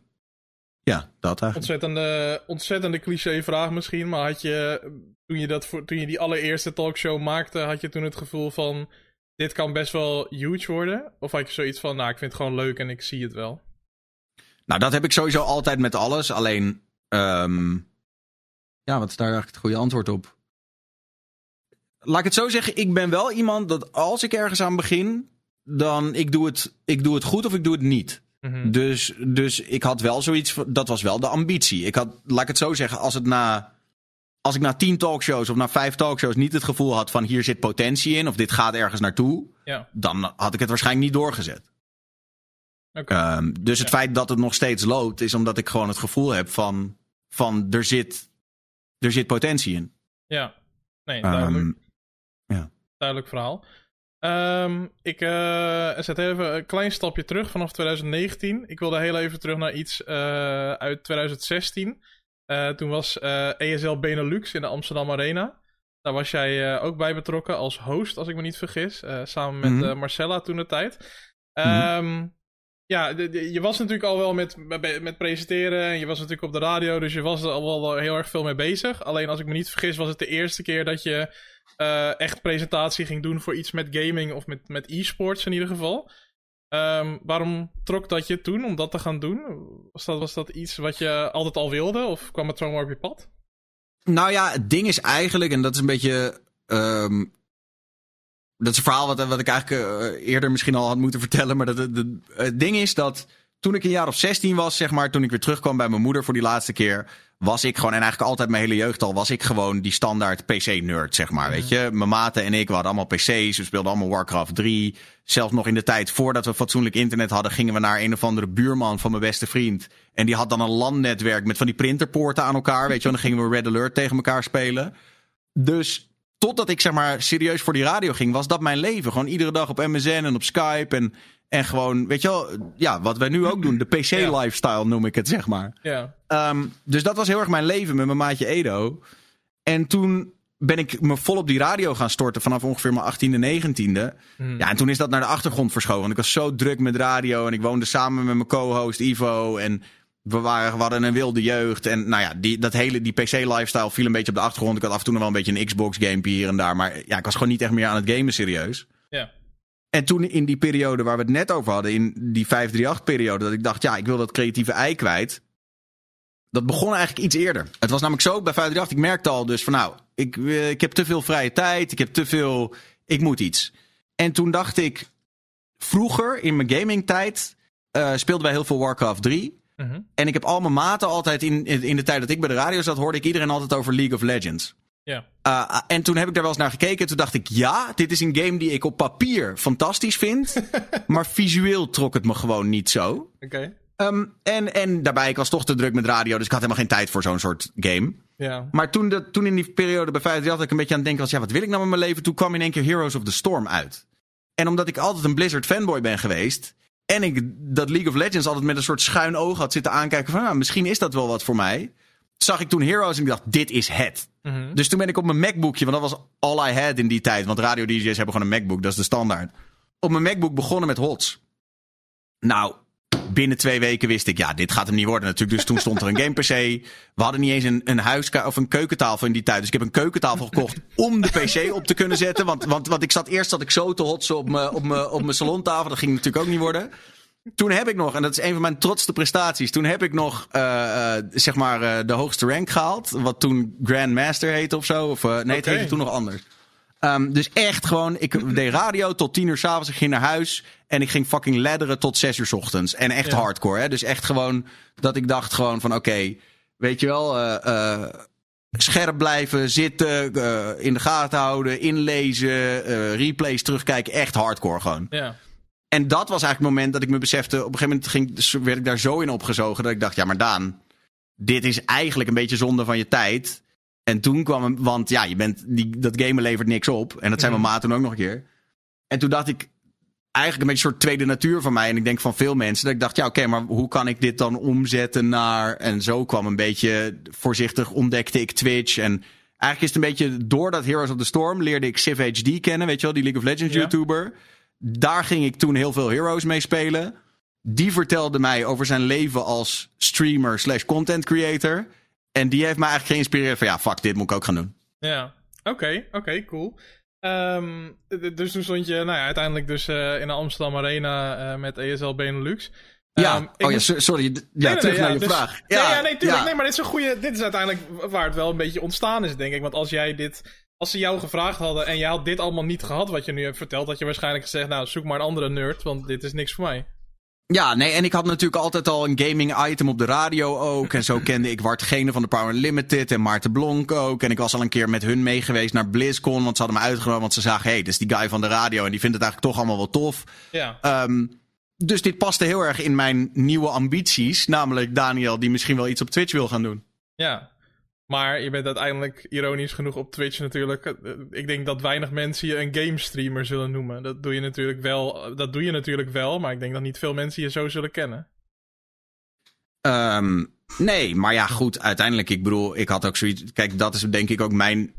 ja, dat eigenlijk. Ontzettende, ontzettende cliché vraag misschien, maar had je toen je, dat toen je die allereerste talkshow maakte, had je toen het gevoel van dit kan best wel huge worden? Of had je zoiets van, nou ik vind het gewoon leuk en ik zie het wel? Nou, dat heb ik sowieso altijd met alles. Alleen, um, ja, wat is daar eigenlijk het goede antwoord op? Laat ik het zo zeggen, ik ben wel iemand dat als ik ergens aan begin, dan ik doe het, ik doe het goed of ik doe het niet. Mm -hmm. dus, dus ik had wel zoiets, dat was wel de ambitie. Ik had, laat ik het zo zeggen, als het na als ik na tien talkshows of na vijf talkshows niet het gevoel had van hier zit potentie in of dit gaat ergens naartoe, ja. dan had ik het waarschijnlijk niet doorgezet. Okay. Um, dus het ja. feit dat het nog steeds loopt, is omdat ik gewoon het gevoel heb van, van er, zit, er zit potentie in. Ja, nee, duidelijk. Um, ja. Duidelijk verhaal. Um, ik uh, zet even een klein stapje terug vanaf 2019. Ik wilde heel even terug naar iets uh, uit 2016. Uh, toen was ESL Benelux in de Amsterdam Arena. Daar was jij ook bij betrokken als host, als ik me niet vergis. samen met mm -hmm. Marcella toen de tijd. Um, mm -hmm. Ja, je was natuurlijk al wel met, met, met, presenteren. En je was natuurlijk op de radio. Dus je was er al wel heel erg veel mee bezig. Alleen als ik me niet vergis, was het de eerste keer dat je eh, echt presentatie ging doen voor iets met gaming of met, met e-sports in ieder geval. Ehm, waarom trok dat je toen om dat te gaan doen? Was dat, was dat iets wat je altijd al wilde of kwam het zomaar op je pad? Nou ja, het ding is eigenlijk, en dat is een beetje. ehm, dat is een verhaal wat, wat ik eigenlijk eh, eerder misschien al had moeten vertellen. Maar dat, het- ding is dat toen ik een jaar of 16 was, zeg maar, toen ik weer terugkwam bij mijn moeder voor die laatste keer, was ik gewoon, en eigenlijk altijd mijn hele jeugd al, was ik gewoon die standaard PC-nerd, zeg maar. Weet je, mijn maten en ik, we hadden allemaal PC's, we speelden allemaal Warcraft 3. Zelfs nog in de tijd voordat we fatsoenlijk internet hadden, gingen we naar een of andere buurman van mijn beste vriend. En die had dan een LAN-netwerk met van die printerpoorten aan elkaar, weet je. En dan gingen we Red Alert tegen elkaar spelen. Dus totdat ik zeg maar serieus voor die radio ging, was dat mijn leven. Gewoon iedere dag op MSN en op Skype en, en gewoon, weet je wel, ja, wat wij nu ook doen. De PC-lifestyle noem ik het, zeg maar. Ja. Ehm, dus dat was heel erg mijn leven met mijn maatje Edo. En toen ben ik me vol op die radio gaan storten vanaf ongeveer mijn 18e, 19e. Hmm. Ja, en toen is dat naar de achtergrond verschoven. Want ik was zo druk met radio en ik woonde samen met mijn co-host Ivo. En we, waren, we hadden een wilde jeugd. En nou ja, die, dat hele, die PC-lifestyle viel een beetje op de achtergrond. Ik had af en toe nog wel een beetje een Xbox-gamepje hier en daar. Maar ja, ik was gewoon niet echt meer aan het gamen serieus. Ja. En toen in die periode waar we het net over hadden, in die 538-periode, dat ik dacht, ja, ik wil dat creatieve ei kwijt. Dat begon eigenlijk iets eerder. Het was namelijk zo bij 538, ik merkte al dus van nou, ik, eh, ik heb te veel vrije tijd, ik heb te veel, ik moet iets. En toen dacht ik, vroeger in mijn gamingtijd eh speelden wij heel veel Warcraft 3. Mhm. En ik heb al mijn maten altijd, in, in, de tijd dat ik bij de radio zat, hoorde ik iedereen altijd over League of Legends. Ja. Uh, en toen heb ik daar wel eens naar gekeken. En toen dacht ik, ja, dit is een game die ik op papier fantastisch vind. maar visueel trok het me gewoon niet zo. Oké. Um, en, en daarbij, ik was toch te druk met radio. Dus ik had helemaal geen tijd voor zo'n soort game. Ja. Maar toen, de, toen in die periode bij 538 dat ik een beetje aan het denken was... ja, wat wil ik nou met mijn leven? Toen kwam in één keer Heroes of the Storm uit. En omdat ik altijd een Blizzard fanboy ben geweest... en ik dat League of Legends altijd met een soort schuin oog had zitten aankijken... van nou, misschien is dat wel wat voor mij... zag ik toen Heroes en ik dacht, dit is het. Mhm. Dus toen ben ik op mijn MacBookje, want dat was all I had in die tijd. Want radio DJ's hebben gewoon een MacBook, dat is de standaard. Op mijn MacBook begonnen met HOTS. Nou, binnen twee weken wist ik, ja, dit gaat hem niet worden natuurlijk. Dus toen stond er een game PC. We hadden niet eens een, een huiska of een keukentafel in die tijd. Dus ik heb een keukentafel gekocht om de PC op te kunnen zetten. Want, want, want ik zat eerst zat ik zo te hotsen op mijn, op mijn, op mijn salontafel. Dat ging natuurlijk ook niet worden. Toen heb ik nog, en dat is een van mijn trotste prestaties. Toen heb ik nog, uh, uh, zeg maar, uh, de hoogste rank gehaald. Wat toen Grandmaster heette of zo. Of, nee, okay. het heette toen nog anders. Um, dus echt gewoon, ik deed radio tot tien uur s'avonds. Ik ging naar huis en ik ging fucking ladderen tot zes uur s ochtends. En echt ja. hardcore, hè. Dus echt gewoon, dat ik dacht gewoon van, oké, okay, weet je wel... uh, scherp blijven, zitten, uh, in de gaten houden, inlezen, replays terugkijken. Echt hardcore gewoon. Ja. En dat was eigenlijk het moment dat ik me besefte. Op een gegeven moment ging, dus werd ik daar zo in opgezogen dat ik dacht: ja, maar Daan, dit is eigenlijk een beetje zonde van je tijd. En toen kwam hem, want ja, je bent, die, dat gamen levert niks op. En dat mm. mijn maat toen ook nog een keer. En toen dacht ik, eigenlijk een beetje een soort tweede natuur van mij. En ik denk van veel mensen. Dat ik dacht, ja, oké, okay, maar hoe kan ik dit dan omzetten naar. En zo kwam een beetje voorzichtig ontdekte ik Twitch. En eigenlijk is het een beetje door dat Heroes of the Storm leerde ik Civ HD kennen. Weet je wel, die League of Legends ja. YouTuber. Daar ging ik toen heel veel Heroes mee spelen. Die vertelde mij over zijn leven als streamer slash content creator. En die heeft mij eigenlijk geïnspireerd van ja, fuck, dit moet ik ook gaan doen. Ja, oké, okay, oké, okay, cool. Um, dus toen stond je nou ja, uiteindelijk dus uh, in de Amsterdam Arena uh, met ESL Benelux. Ja, um, oh ja, sorry. Ja, nee, nee, terug nee, naar je dus, vraag. Ja, ja, nee, tuurlijk. Nee, maar dit is een goede. Dit is uiteindelijk waar het wel een beetje ontstaan is, denk ik. Want als jij dit. Als ze jou gevraagd hadden en je had dit allemaal niet gehad, wat je nu hebt verteld, had je waarschijnlijk gezegd: Nou, zoek maar een andere nerd, want dit is niks voor mij. Ja, nee, en ik had natuurlijk altijd al een gaming item op de radio ook. En zo kende ik Wart Gene van de Power Limited en Maarten Blonk ook. En ik was al een keer met hun mee geweest naar BlizzCon, want ze hadden me uitgenodigd. Want ze zagen, hé, hey, dit is die guy van de radio en die vindt het eigenlijk toch allemaal wel tof. Ja. Um, dus dit paste heel erg in mijn nieuwe ambities. Namelijk Daniel, die misschien wel iets op Twitch wil gaan doen. Ja, maar je bent uiteindelijk ironisch genoeg op Twitch natuurlijk. Ik denk dat weinig mensen je een game streamer zullen noemen. Dat doe je natuurlijk wel, dat doe je natuurlijk wel maar ik denk dat niet veel mensen je zo zullen kennen. Um, nee, maar ja, goed, uiteindelijk, ik bedoel, ik had ook zoiets. Kijk, dat is denk ik ook mijn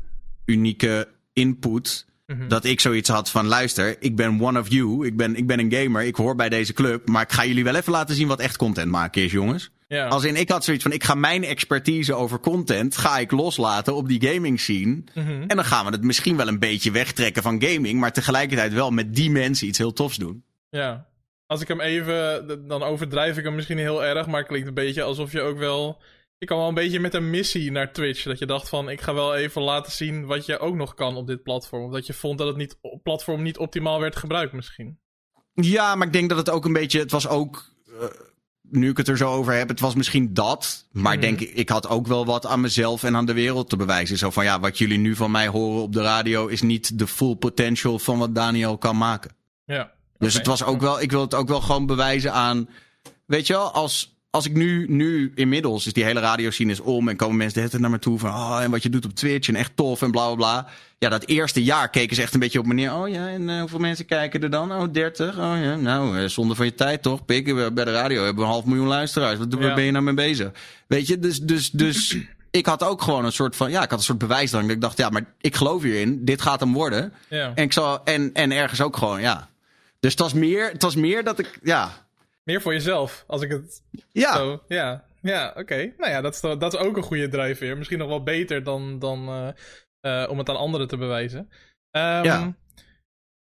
unieke input. Mm -hmm. Dat ik zoiets had van: luister, ik ben one of you. Ik ben, ik ben een gamer. Ik hoor bij deze club. Maar ik ga jullie wel even laten zien wat echt content maken is, jongens. Ja. Als in, ik had zoiets van, ik ga mijn expertise over content, ga ik loslaten op die gaming scene. Mhm. En dan gaan we het misschien wel een beetje wegtrekken van gaming, maar tegelijkertijd wel met die mensen iets heel tofs doen. Ja. Als ik hem even, dan overdrijf ik hem misschien heel erg, maar het klinkt een beetje alsof je ook wel. Je kan wel een beetje met een missie naar Twitch. Dat je dacht van, ik ga wel even laten zien wat je ook nog kan op dit platform. Of dat je vond dat het niet, platform niet optimaal werd gebruikt misschien. Ja, maar ik denk dat het ook een beetje, het was ook, eh, nu ik het er zo over heb, het was misschien dat. Maar ik Mhm. denk, ik had ook wel wat aan mezelf en aan de wereld te bewijzen. Zo van, ja, wat jullie nu van mij horen op de radio is niet de full potential van wat Daniel kan maken. Ja. Dus het was ook wel, ik wil het ook wel gewoon bewijzen aan. Weet je wel, als, als ik nu, nu inmiddels, is die hele radioscene is om en komen mensen de hele tijd naar me toe van, oh, en wat je doet op Twitch en echt tof en bla bla bla. Ja, dat eerste jaar keken ze echt een beetje op me neer. Oh ja, en eh, hoeveel mensen kijken er dan? Oh, 30. Oh ja, nou, eh, zonde van je tijd toch? Pik, eh, bij de radio hebben we een half miljoen luisteraars. Wat, Ja. ben je nou mee bezig? Weet je, dus, dus, dus ik had ook gewoon een soort van, ja, ik had een soort bewijsdrang. Dat ik dacht, ja, maar ik geloof hierin, dit gaat hem worden. Ja. En, ik zal, en, en ergens ook gewoon, ja. Dus het was meer, het was meer dat ik, ja. Meer voor jezelf, als ik het Ja, zo... Ja, ja oké. Nou ja, dat is, dat is ook een goede drijfveer. Misschien nog wel beter dan, dan eh, eh, om het aan anderen te bewijzen. Ehm, Ja.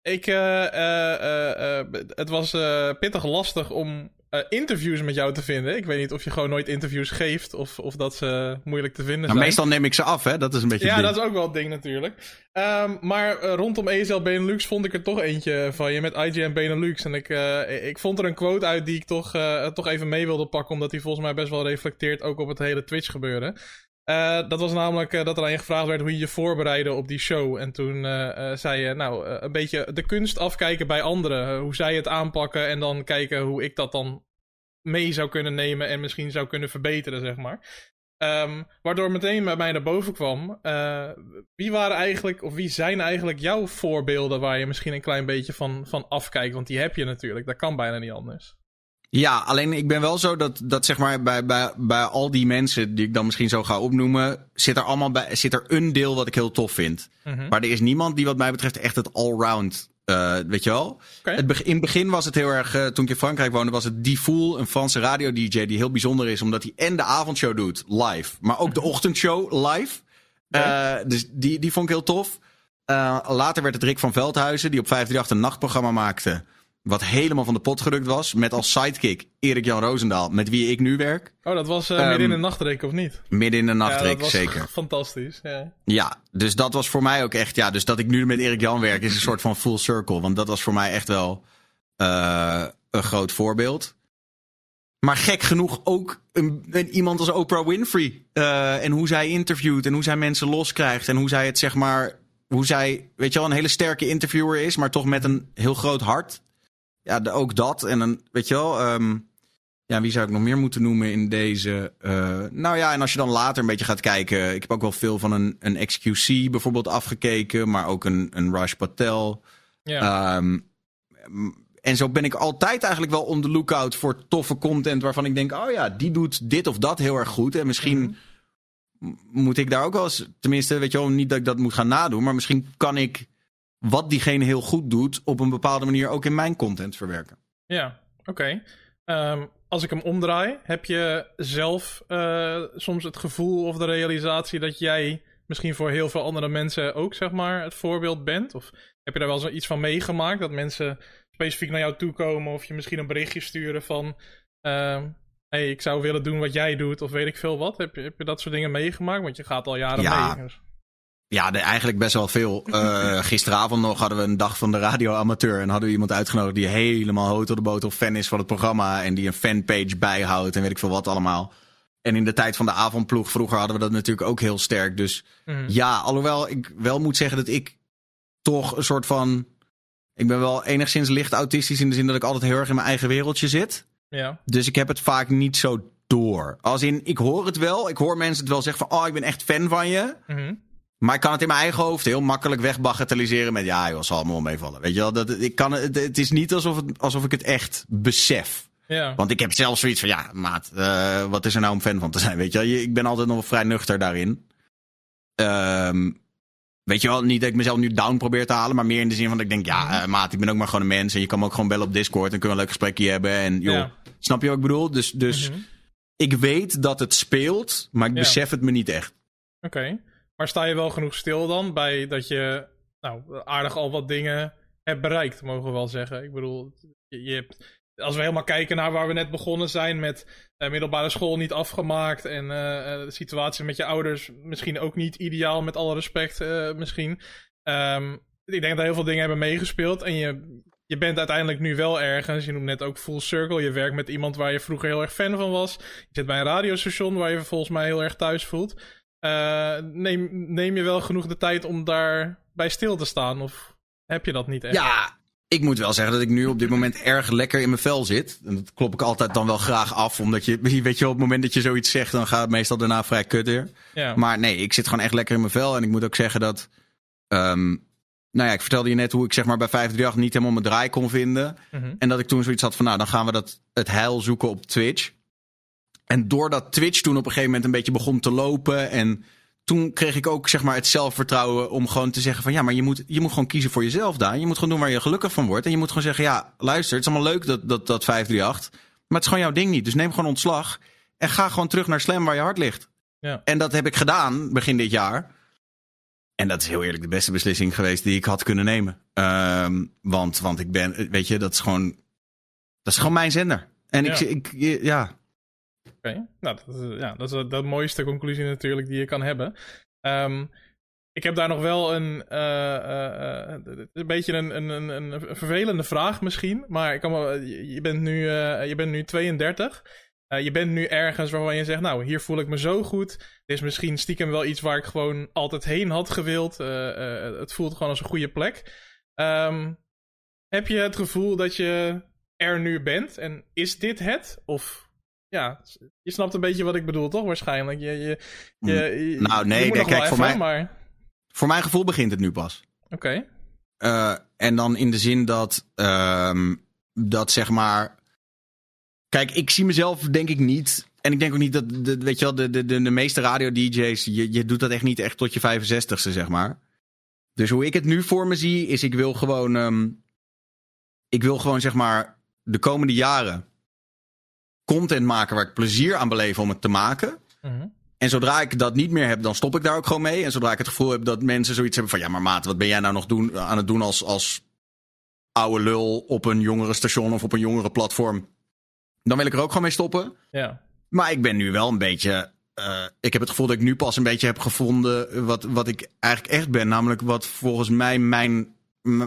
Ik, eh, het was pittig lastig om eh, interviews met jou te vinden. Ik weet niet of je gewoon nooit interviews geeft of, of dat ze moeilijk te vinden maar zijn. meestal neem ik ze af, hè. Dat is een beetje Ja, dat is ook wel het ding natuurlijk. Ehm, maar eh, rondom ESL Benelux vond ik er toch eentje van je met IGN Benelux. En ik, eh, ik vond er een quote uit die ik toch, toch even mee wilde pakken. Omdat die volgens mij best wel reflecteert ook op het hele Twitch gebeuren. Dat was namelijk dat er aan je gevraagd werd hoe je je voorbereidde op die show. En toen zei je, nou, een beetje de kunst afkijken bij anderen. Hoe zij het aanpakken en dan kijken hoe ik dat dan mee zou kunnen nemen en misschien zou kunnen verbeteren, zeg maar. Ehm, waardoor meteen bij mij naar boven kwam. eh, wie waren eigenlijk, of wie zijn eigenlijk jouw voorbeelden waar je misschien een klein beetje van, van afkijkt? Want die heb je natuurlijk, dat kan bijna niet anders. Ja, alleen ik ben wel zo dat, dat zeg maar bij, bij, bij al die mensen die ik dan misschien zo ga opnoemen, zit er allemaal bij, zit er een deel wat ik heel tof vind. Mhm. Maar er is niemand die wat mij betreft echt het allround, eh weet je wel? Het in het begin was het heel erg, eh, toen ik in Frankrijk woonde, was het Die Fool, een Franse radio-dj die heel bijzonder is, omdat hij en de avondshow doet, live, maar ook de ochtendshow live. Eh, dus die, die vond ik heel tof. Later werd het Rick van Veldhuizen, die op 538 een nachtprogramma maakte. Wat helemaal van de pot gerukt was. Met als sidekick Erik-Jan Roosendaal, met wie ik nu werk. Oh, dat was eh, Ehm, midden in de nachtreek, of niet? Midden in de ja, nachtreek, dat was zeker. fantastisch. Ja. Ja, dus dat was voor mij ook echt. Ja, dus dat ik nu met Erik-Jan werk is een soort van full circle. Want dat was voor mij echt wel eh, een groot voorbeeld. Maar gek genoeg ook een, een- iemand als Oprah Winfrey. eh, en hoe zij interviewt en hoe zij mensen loskrijgt. En hoe zij het zeg maar. Hoe zij, weet je wel, een hele sterke interviewer is, maar toch met een heel groot hart. Ja, de- ook dat. En een, weet je wel. ehm, ja, wie zou ik nog meer moeten noemen in deze? eh, nou ja, en als je dan later een beetje gaat kijken. Ik heb ook wel veel van een, een XQC bijvoorbeeld afgekeken. Maar ook een, een Raj Patel. Ja. Ehm, en zo ben ik altijd eigenlijk wel on the lookout voor toffe content waarvan ik denk, oh ja, die doet dit of dat heel erg goed. En misschien Mhm. moet ik daar ook wel eens, tenminste, weet je wel, niet dat ik dat moet gaan nadoen, maar misschien kan ik wat diegene heel goed doet op een bepaalde manier ook in mijn content verwerken. Ja, oké. Ehm, als ik hem omdraai, heb je zelf eh, soms het gevoel of de realisatie dat jij misschien voor heel veel andere mensen ook, zeg maar, het voorbeeld bent? Of heb je daar wel zoiets van meegemaakt? Dat mensen specifiek naar jou toe komen of je misschien een berichtje sturen van... ehm, hey, ik zou willen doen wat jij doet, of weet ik veel wat. Heb je, heb je dat soort dingen meegemaakt? Want je gaat al jaren Ja. mee. dus- Ja, de- eigenlijk best wel veel. Eh, gisteravond nog hadden we een dag van de radioamateur. En hadden we iemand uitgenodigd die helemaal hout op de boter fan is van het programma. En die een fanpage bijhoudt en weet ik veel wat allemaal. En in de tijd van de avondploeg vroeger hadden we dat natuurlijk ook heel sterk. Dus Mhm. ja, alhoewel ik wel moet zeggen dat ik toch een soort van... Ik ben wel enigszins licht autistisch in de zin dat ik altijd heel erg in mijn eigen wereldje zit. Ja. Dus ik heb het vaak niet zo door. Als in, ik hoor het wel. Ik hoor mensen het wel zeggen van, oh, ik ben echt fan van je. Mhm. Maar ik kan het in mijn eigen hoofd heel makkelijk wegbagatelliseren met... ja, joh, zal allemaal meevallen. Weet je wel, dat, ik kan, het, het is niet alsof, het, alsof ik het echt besef. Ja. Want ik heb zelfs zoiets van... ja, maat, eh, wat is er nou om fan van te zijn? Weet je wel, Je- ik ben altijd nog wel vrij nuchter daarin. Ehm, weet je wel, niet dat ik mezelf nu down probeer te halen... maar meer in de zin van dat ik denk... ja, eh, maat, ik ben ook maar gewoon een mens... en je kan me ook gewoon bellen op Discord... en kunnen we een leuk gesprekje hebben. En joh, Ja. snap je wat ik bedoel? Dus, dus Mhm. ik weet dat het speelt, maar ik Ja. besef het me niet echt. Oké. Maar sta je wel genoeg stil dan bij dat je nou, aardig al wat dingen hebt bereikt, mogen we wel zeggen. Ik bedoel, je, je hebt, als we helemaal kijken naar waar we net begonnen zijn met eh, middelbare school niet afgemaakt en eh, eh, de situatie met je ouders misschien ook niet ideaal, met alle respect misschien. Ehm, ik denk dat heel veel dingen hebben meegespeeld en je, je bent uiteindelijk nu wel ergens. Je noemt net ook full circle. Je werkt met iemand waar je vroeger heel erg fan van was. Je zit bij een radiostation waar je volgens mij heel erg thuis voelt. Eh, neem, neem je wel genoeg de tijd om daar bij stil te staan? Of heb je dat niet echt? Ja, ik moet wel zeggen dat ik nu op dit moment erg lekker in mijn vel zit. En dat klop ik altijd dan wel graag af. Omdat je, weet je, op het moment dat je zoiets zegt, dan gaat het meestal daarna vrij kut weer. Ja. Maar nee, ik zit gewoon echt lekker in mijn vel. En ik moet ook zeggen dat. ehm, nou ja, ik vertelde je net hoe ik zeg maar bij 538 niet helemaal mijn draai kon vinden. Mhm. En dat ik toen zoiets had van, nou, dan gaan we dat, het heil zoeken op Twitch. En doordat Twitch toen op een gegeven moment een beetje begon te lopen. En toen kreeg ik ook zeg maar het zelfvertrouwen om gewoon te zeggen van, ja, maar je moet, je moet gewoon kiezen voor jezelf, Daan. Je moet gewoon doen waar je gelukkig van wordt. En je moet gewoon zeggen, ja, luister, het is allemaal leuk dat, dat, dat 538. Maar het is gewoon jouw ding niet. Dus neem gewoon ontslag. En ga gewoon terug naar Slam waar je hart ligt. Ja. En dat heb ik gedaan begin dit jaar. En dat is heel eerlijk de beste beslissing geweest die ik had kunnen nemen. Ehm, want, want ik ben, weet je, dat is gewoon, dat is gewoon mijn zender. En ik, ik, ja, Oké, nou, dat is, ja, dat is de mooiste conclusie natuurlijk die je kan hebben. Ehm, ik heb daar nog wel een, eh, eh, eh, een beetje een, een, een, vervelende vraag misschien. Maar ik je, bent nu, je bent nu 32. Eh, je bent nu ergens waarvan je zegt, nou, hier voel ik me zo goed. Dit is misschien stiekem wel iets waar ik gewoon altijd heen had gewild. Het voelt gewoon als een goede plek. Ehm, heb je het gevoel dat je er nu bent? En is dit het? Of ja, je snapt een beetje wat ik bedoel, toch? Waarschijnlijk. Je, je, je, je- Nou, nee, kijk, voor mij- Maar... voor mijn gevoel begint het nu pas. Oké. Eh, en dan in de zin dat, ehm, dat zeg maar. Kijk, ik zie mezelf denk ik niet. En ik denk ook niet dat, de, weet je wel, de, de, de, de meeste radio-DJ's, je, je doet dat echt niet echt tot je 65ste, zeg maar. Dus hoe ik het nu voor me zie, is ik wil gewoon, ehm, ik wil gewoon zeg maar de komende jaren content maken waar ik plezier aan beleef om het te maken. Mhm. En zodra ik dat niet meer heb, dan stop ik daar ook gewoon mee. En zodra ik het gevoel heb dat mensen zoiets hebben van... ja, maar maat, wat ben jij nou nog doen, aan het doen als, als oude lul... op een jongere station of op een jongere platform... dan wil ik er ook gewoon mee stoppen. Ja. Maar ik ben nu wel een beetje... eh, ik heb het gevoel dat ik nu pas een beetje heb gevonden... wat, wat ik eigenlijk echt ben. Namelijk wat volgens mij mijn...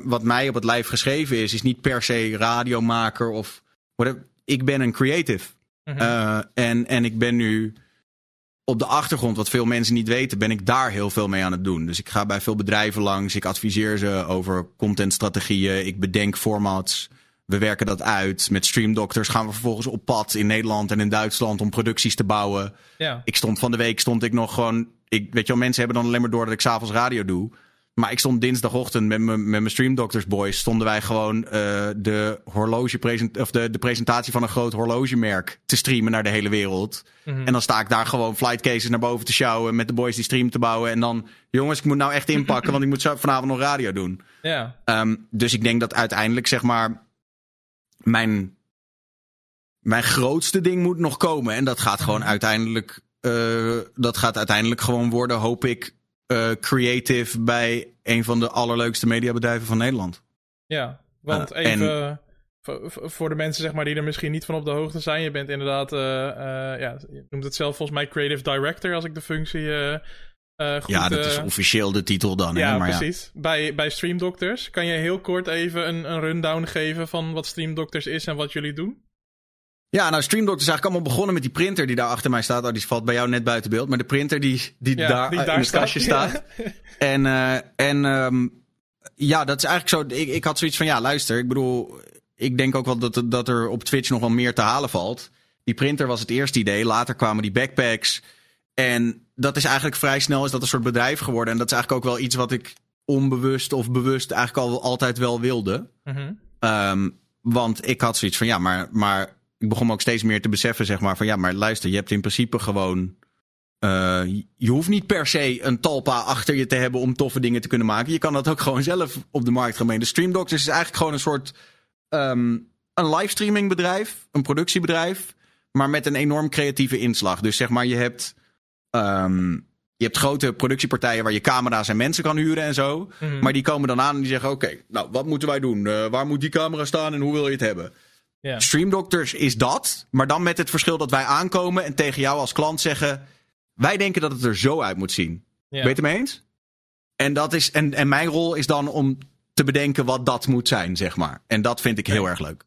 wat mij op het lijf geschreven is... is niet per se radiomaker of... whatever. Ik ben een creative. Mhm. Eh, en, en ik ben nu op de achtergrond, wat veel mensen niet weten, ben ik daar heel veel mee aan het doen. Dus ik ga bij veel bedrijven langs. Ik adviseer ze over contentstrategieën. Ik bedenk formats. We werken dat uit. Met Stream Doctors gaan we vervolgens op pad in Nederland en in Duitsland om producties te bouwen. ja. Ik stond van de week stond ik nog gewoon. Ik, weet je wel, mensen hebben dan alleen maar door dat ik s'avonds radio doe. Maar ik stond dinsdagochtend met mijn met mijn Stream Doctors boys. Stonden wij gewoon eh, de, horloge of de, de presentatie van een groot horlogemerk te streamen naar de hele wereld. Mhm. En dan sta ik daar gewoon flight cases naar boven te sjouwen. Met de boys die stream te bouwen. En dan, jongens, ik moet nou echt inpakken. want ik moet vanavond nog radio doen. ja. Ehm, dus ik denk dat uiteindelijk, zeg maar, mijn, mijn grootste ding moet nog komen. En dat gaat gewoon uiteindelijk, eh, dat gaat uiteindelijk gewoon worden, hoop ik, eh, creative bij een van de allerleukste mediabedrijven van Nederland. Ja, want Eh, even voor- voor- de mensen zeg maar, die er misschien niet van op de hoogte zijn. Je bent inderdaad, eh, eh, ja, je noemt het zelf volgens mij creative director als ik de functie eh, eh, goed... ja, dat is eh, officieel de titel dan. hè, ja, maar precies. Bij, bij Stream Doctors. Kan je heel kort even een, een rundown geven van wat Stream Doctors is en wat jullie doen? Ja, nou, Stream Doctor is eigenlijk allemaal begonnen met die printer die daar achter mij staat. Oh, die valt bij jou net buiten beeld. Maar de printer die, die, Ja, daar, die in daar het kastje staat. staat. En, eh, en ehm, ja, dat is eigenlijk zo. Ik, ik had zoiets van, ja, luister. Ik bedoel, ik denk ook wel dat, er- dat er op Twitch nog wel meer te halen valt. Die printer was het eerste idee. Later kwamen die backpacks. En dat is eigenlijk vrij snel is dat een soort bedrijf geworden. En dat is eigenlijk ook wel iets wat ik onbewust of bewust eigenlijk al altijd wel wilde. Mhm. Ehm, want ik had zoiets van ja, maar, maar ik begon me ook steeds meer te beseffen, zeg maar, van ja, maar luister, je hebt in principe gewoon. eh, je hoeft niet per se een talpa achter je te hebben om toffe dingen te kunnen maken. Je kan dat ook gewoon zelf op de markt gaan brengen. De Stream Doctors is eigenlijk gewoon een soort. ehm, een livestreamingbedrijf, een productiebedrijf. maar met een enorm creatieve inslag. Dus zeg maar, je hebt, ehm, je hebt grote productiepartijen waar je camera's en mensen kan huren en zo. Mhm. Maar die komen dan aan en die zeggen: Oké, nou, wat moeten wij doen? Eh, waar moet die camera staan en hoe wil je het hebben? Doctors is dat, maar dan met het verschil dat wij aankomen en tegen jou als klant zeggen: Wij denken dat het er zo uit moet zien. Ja. Ben je het eens? En, dat is, en, en mijn rol is dan om te bedenken wat dat moet zijn, zeg maar. En dat vind ik heel erg leuk.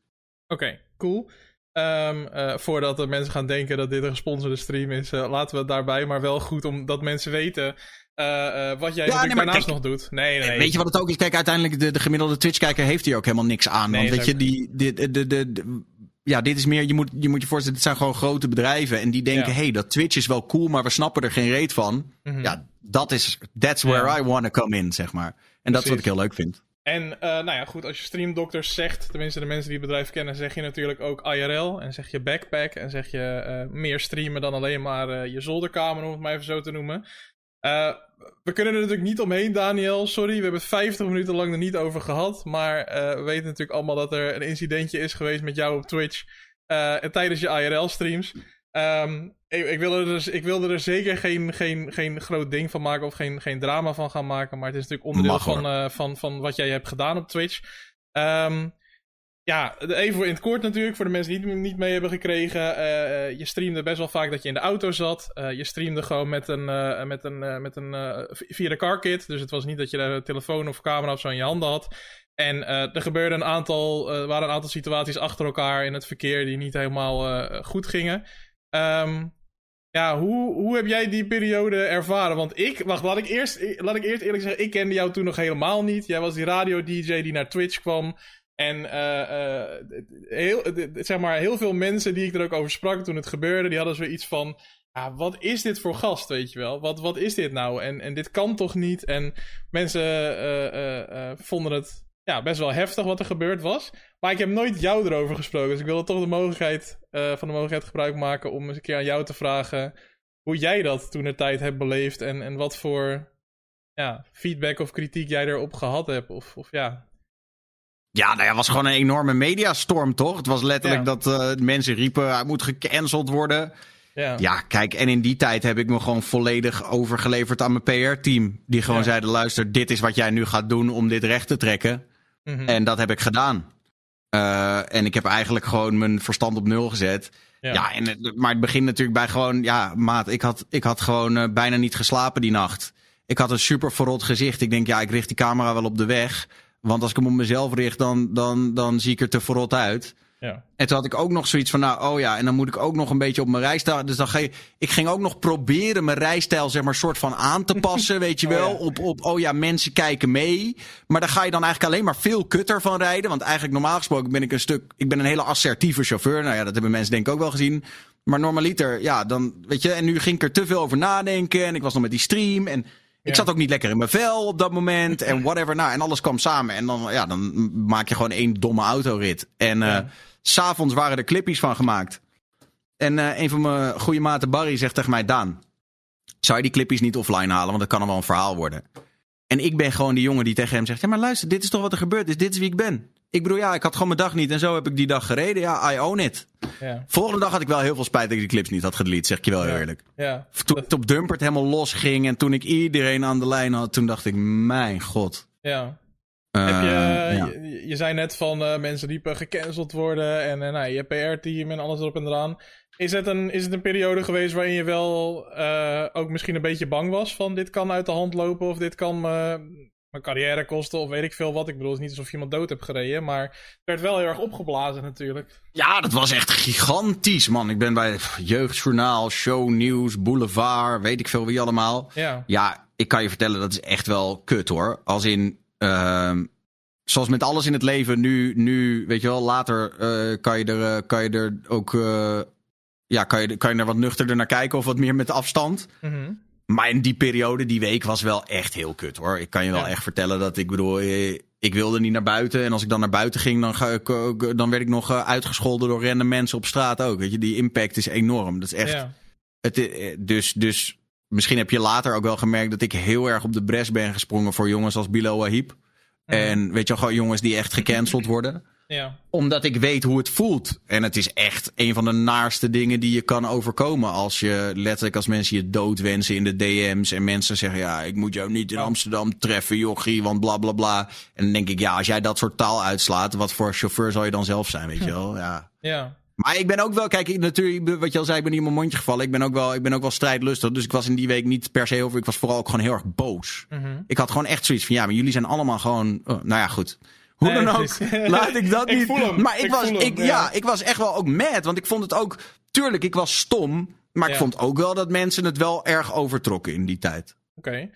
Oké, cool. Ehm, eh, voordat de mensen gaan denken dat dit een gesponsorde stream is, eh, laten we het daarbij. Maar wel goed omdat mensen weten eh, eh, wat jij Ja, nee, daarnaast kijk, nog doet. Nee, nee, nee. Weet je wat het ook is? Kijk, uiteindelijk de, de gemiddelde Twitch-kijker heeft hier ook helemaal niks aan. Nee, want weet je, die, die, de, de, ja, dit is meer, je moet, je moet je voorstellen, dit zijn gewoon grote bedrijven. En die denken, Ja. hey, dat Twitch is wel cool, maar we snappen er geen reet van. Mhm. Ja, dat is, that's where Ja. I want to come in, zeg maar. En dat is wat ik heel leuk vind. En eh, nou ja, goed, als je streamdokters zegt, tenminste de mensen die het bedrijf kennen, zeg je natuurlijk ook IRL en zeg je backpack en zeg je eh, meer streamen dan alleen maar eh, je zolderkamer, om het maar even zo te noemen. We kunnen er natuurlijk niet omheen, Daniel. Sorry, we hebben het 50 minuten lang er niet over gehad. Maar eh, we weten natuurlijk allemaal dat er een incidentje is geweest met jou op Twitch en tijdens je IRL-streams. Ehm, ik, ik, wilde er, dus- ik wilde er zeker geen, geen, geen groot ding van maken of geen, geen drama van gaan maken. Maar het is natuurlijk onderdeel van, eh, van, van wat jij hebt gedaan op Twitch. Ehm, ja, even in het kort natuurlijk, voor de mensen die het niet mee hebben gekregen. eh, eh, je streamde best wel vaak dat je in de auto zat. Eh, je streamde gewoon met een, met een, met een via de car kit. Dus het was niet dat je de telefoon of camera of zo in je handen had. En er gebeurde een aantal, waren een aantal situaties achter elkaar in het verkeer die niet helemaal goed gingen. Ehm, ja, hoe, hoe heb jij die periode ervaren? Want ik, wacht, laat ik, eerst, laat ik eerst eerlijk zeggen, ik kende jou toen nog helemaal niet. Jij was die radio-dj die naar Twitch kwam. En eh, eh, heel, d- zeg maar, heel veel mensen die ik er ook over sprak toen het gebeurde, die hadden zoiets van... Ja, wat is dit voor gast, weet je wel? Wat, wat is dit nou? En, en dit kan toch niet? En mensen eh, eh, eh, vonden het ja, best wel heftig wat er gebeurd was. Maar ik heb nooit jou erover gesproken. Dus ik wilde toch de mogelijkheid, eh, van de mogelijkheid gebruik maken om eens een keer aan jou te vragen hoe jij dat toen de tijd hebt beleefd. En, en wat voor ja, feedback of kritiek jij erop gehad hebt. Of, of ja, Ja, nou ja, het was gewoon een enorme mediastorm, toch? Het was letterlijk Ja. dat eh, mensen riepen, hij moet gecanceld worden. ja. Ja, kijk, en in die tijd heb ik me gewoon volledig overgeleverd aan mijn PR-team. Die gewoon Ja. zeiden, luister, dit is wat jij nu gaat doen om dit recht te trekken. Mhm. En dat heb ik gedaan. Eh, en ik heb eigenlijk gewoon mijn verstand op nul gezet. ja. Ja, en, het- maar het begint natuurlijk bij gewoon... Ja, maat, ik had, ik had gewoon eh, bijna niet geslapen die nacht. Ik had een super verrot gezicht. Ik denk, ja, ik richt die camera wel op de weg. Want als ik hem op mezelf richt, dan, dan, dan zie ik er te verrot uit. ja. En toen had ik ook nog zoiets van, nou, oh ja, en dan moet ik ook nog een beetje op mijn rijstijl. Dus dan ga je, ik ging ook nog proberen mijn rijstijl, zeg maar, soort van aan te passen, weet je Oh wel. ja. Op, op, oh ja, mensen kijken mee. Maar daar ga je dan eigenlijk alleen maar veel kutter van rijden. Want eigenlijk normaal gesproken ben ik een stuk, ik ben een hele assertieve chauffeur. Nou ja, dat hebben mensen denk ik ook wel gezien. Maar normaliter, ja, dan, weet je, en nu ging ik er te veel over nadenken. En ik was nog met die stream en... Ik zat ook niet lekker in mijn vel op dat moment. En whatever. Nou, en alles kwam samen. En dan, ja, dan maak je gewoon één domme autorit. En Ja. S'avonds waren er clippies van gemaakt. En eh, een van mijn goede maten, Barry, zegt tegen mij... Daan, zou je die clippies niet offline halen? Want dat kan dan wel een verhaal worden. En ik ben gewoon die jongen die tegen hem zegt... Ja, maar luister, dit is toch wat er gebeurd is? Dit is wie ik ben. Ik bedoel, ja, ik had gewoon mijn dag niet. En zo heb ik die dag gereden. Ja, I own it. ja. Volgende dag had ik wel heel veel spijt dat ik die clips niet had gedelete. Zeg ik je wel heel Ja. eerlijk. ja. Toen het op Dumpert helemaal los ging... en toen ik iedereen aan de lijn had... toen dacht ik, mijn god. ja. Eh, Heb je, ja. je, je zei net van eh, mensen diepen gecanceld worden en eh, nou, je PR-team en alles erop en eraan. Is het, een, is het een periode geweest waarin je wel eh, ook misschien een beetje bang was van dit kan uit de hand lopen of dit kan mijn carrière kosten of weet ik veel wat. Ik bedoel, het is niet alsof je iemand dood hebt gereden, maar het werd wel heel erg opgeblazen natuurlijk. Ja, dat was echt gigantisch, man. Ik ben bij Jeugdjournaal, Show News, Boulevard, weet ik veel wie allemaal. Ja, Ja, ik kan je vertellen, dat is echt wel kut hoor. Als in, ehm, zoals met alles in het leven, nu, nu weet je wel, later eh, kan, je er, eh, kan je er ook, eh, ja, kan je, kan je er wat nuchterder naar kijken of wat meer met afstand. Mhm. Maar in die periode, die week, was wel echt heel kut hoor. Ik kan je wel Ja. echt vertellen dat ik bedoel, eh, ik wilde niet naar buiten. En als ik dan naar buiten ging, dan, ga ik, ook- dan werd ik nog eh, uitgescholden door random mensen op straat ook. Weet je, die impact is enorm. Dat is echt. ja. Het, eh, dus, dus misschien heb je later ook wel gemerkt dat ik heel erg op de bres ben gesprongen voor jongens als Bilo Wahib. En weet je wel, gewoon jongens die echt gecanceld worden. Ja. Omdat ik weet hoe het voelt. En het is echt een van de naarste dingen die je kan overkomen. Als je letterlijk als mensen je dood wensen in de DM's. En mensen zeggen: Ja, ik moet jou niet in Amsterdam treffen, jochie, want bla bla bla. En dan denk ik: Ja, als jij dat soort taal uitslaat, wat voor chauffeur zal je dan zelf zijn, weet je wel? Ja. Ja. Maar ik ben ook wel, kijk, ik- natuurlijk, wat je al zei, ik ben niet in mijn mondje gevallen. Ik ben ook wel, ik ben ook wel strijdlustig. Dus ik was in die week niet per se over. Ik was vooral ook gewoon heel erg boos. Mhm. Ik had gewoon echt zoiets van, ja, maar jullie zijn allemaal gewoon, oh, nou ja, goed. Hoe dan ook, laat ik dat Ik niet. voel hem, Maar ik, ik was, hem, ja. ik was echt wel ook mad, want ik vond het ook, tuurlijk, ik was stom. Maar ik vond ook wel dat mensen het wel erg overtrokken in die tijd. Oké.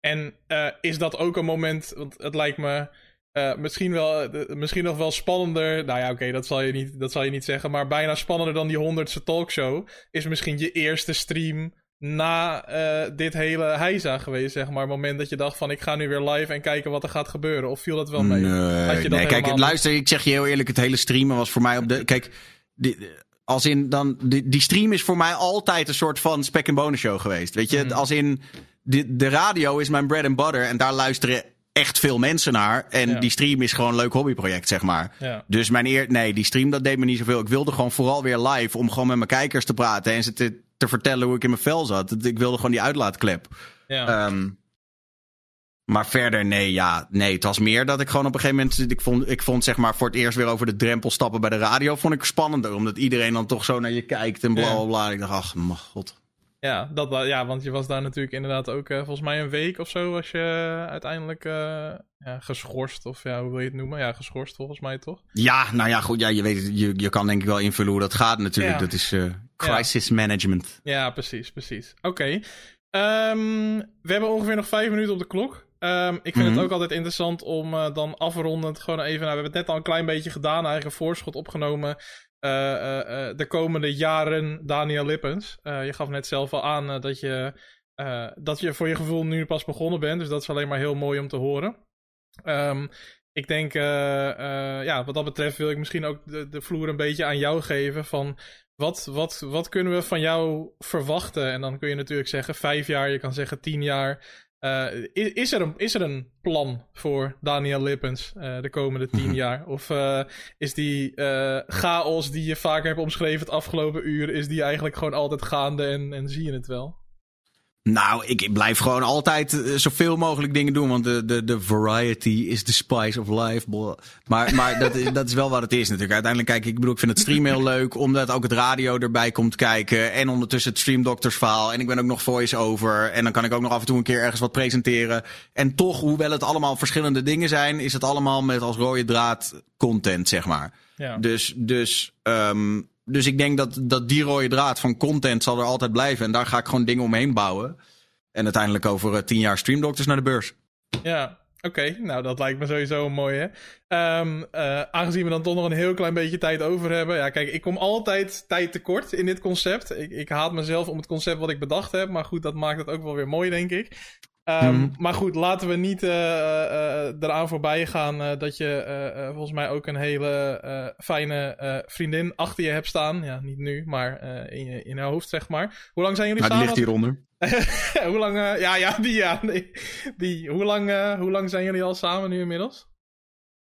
En eh, is dat ook een moment, want het lijkt me eh, misschien, wel, eh, misschien nog wel spannender. Nou ja, oké, dat, zal je niet- dat zal je niet zeggen. Maar bijna spannender dan die honderdste talkshow. Is misschien je eerste stream na eh, dit hele heisa geweest, zeg maar. Het moment dat je dacht van ik ga nu weer live en kijken wat er gaat gebeuren. Of viel dat wel mee? Nee, nee kijk, helemaal luister, ik zeg je heel eerlijk, het hele streamen was voor mij op de. Kijk, die, als in dan. Die, die stream is voor mij altijd een soort van spek en bonus show geweest. Weet je, Mhm. als in. De, de radio is mijn bread and butter en daar luisteren echt veel mensen naar. En Ja. die stream is gewoon een leuk hobbyproject, zeg maar. Ja. Dus mijn eer. Nee, die stream dat deed me niet zoveel. Ik wilde gewoon vooral weer live om gewoon met mijn kijkers te praten en ze te, te vertellen hoe ik in mijn vel zat. Ik wilde gewoon die uitlaatklep. Ja. Ehm, maar verder, nee, ja, nee. Het was meer dat ik gewoon op een gegeven moment. Ik vond, ik vond zeg maar voor het eerst weer over de drempel stappen bij de radio. Vond ik spannender. Omdat iedereen dan toch zo naar je kijkt en bla bla bla. Ik dacht, ach, mijn god. Ja, dat, ja, want je was daar natuurlijk inderdaad ook eh, volgens mij een week of zo was je eh, uiteindelijk eh, ja, geschorst. Of ja, hoe wil je het noemen? Ja, geschorst volgens mij toch? Ja, nou ja, goed. Ja, je, weet, je, je kan denk ik wel invullen hoe dat gaat natuurlijk. Ja. Dat is crisis management. Ja, precies, precies. Oké. Ehm, we hebben ongeveer nog vijf minuten op de klok. Ehm, ik vind Mhm. het ook altijd interessant om eh, dan afrondend gewoon even... Nou, we hebben het net al een klein beetje gedaan, eigenlijk een voorschot opgenomen. eh, eh, de komende jaren Daniel Lippens. Je gaf net zelf al aan dat, je, dat je voor je gevoel nu pas begonnen bent. Dus dat is alleen maar heel mooi om te horen. Ehm, ik denk, ja, wat dat betreft wil ik misschien ook de, de vloer een beetje aan jou geven. Van wat, wat, wat kunnen we van jou verwachten? En dan kun je natuurlijk zeggen vijf jaar, je kan zeggen tien jaar. Eh, is, is, er een, is er een plan voor Daniel Lippens eh, de komende tien jaar? Of eh, is die chaos die je vaker hebt omschreven het afgelopen uur, is die eigenlijk gewoon altijd gaande en, en zie je het wel? Nou, ik blijf gewoon altijd eh, zoveel mogelijk dingen doen. Want de, de, de variety is the spice of life. Maar, maar dat, is, dat is wel wat het is natuurlijk. Uiteindelijk, kijk, ik bedoel, ik vind het stream heel leuk. Omdat ook het radio erbij komt kijken. En ondertussen het Stream Doctors verhaal. En ik ben ook nog voice-over. En dan kan ik ook nog af en toe een keer ergens wat presenteren. En toch, hoewel het allemaal verschillende dingen zijn... is het allemaal met als rode draad content, zeg maar. Ja. Dus, dus, ehm, dus ik denk dat, dat die rode draad van content zal er altijd blijven. En daar ga ik gewoon dingen omheen bouwen. En uiteindelijk over eh, tien jaar Stream Doctors naar de beurs. Ja, oké. Nou, dat lijkt me sowieso een mooie. Ehm, eh, aangezien we dan toch nog een heel klein beetje tijd over hebben. Ja, kijk, ik kom altijd tijd tekort in dit concept. Ik, ik haat mezelf om het concept wat ik bedacht heb. Maar goed, dat maakt het ook wel weer mooi, denk ik. Ehm, Mhm. Maar goed, laten we niet eh, eh, eraan voorbij gaan eh, dat je eh, eh, volgens mij ook een hele eh, fijne eh, vriendin achter je hebt staan. Ja, niet nu, maar eh, in, je, in je hoofd, zeg maar. Hoe lang zijn jullie Nou, die samen? ligt hieronder. hoe lang, eh, ja, ja, die, ja, nee, die. Hoe lang, eh, hoe lang zijn jullie al samen nu inmiddels?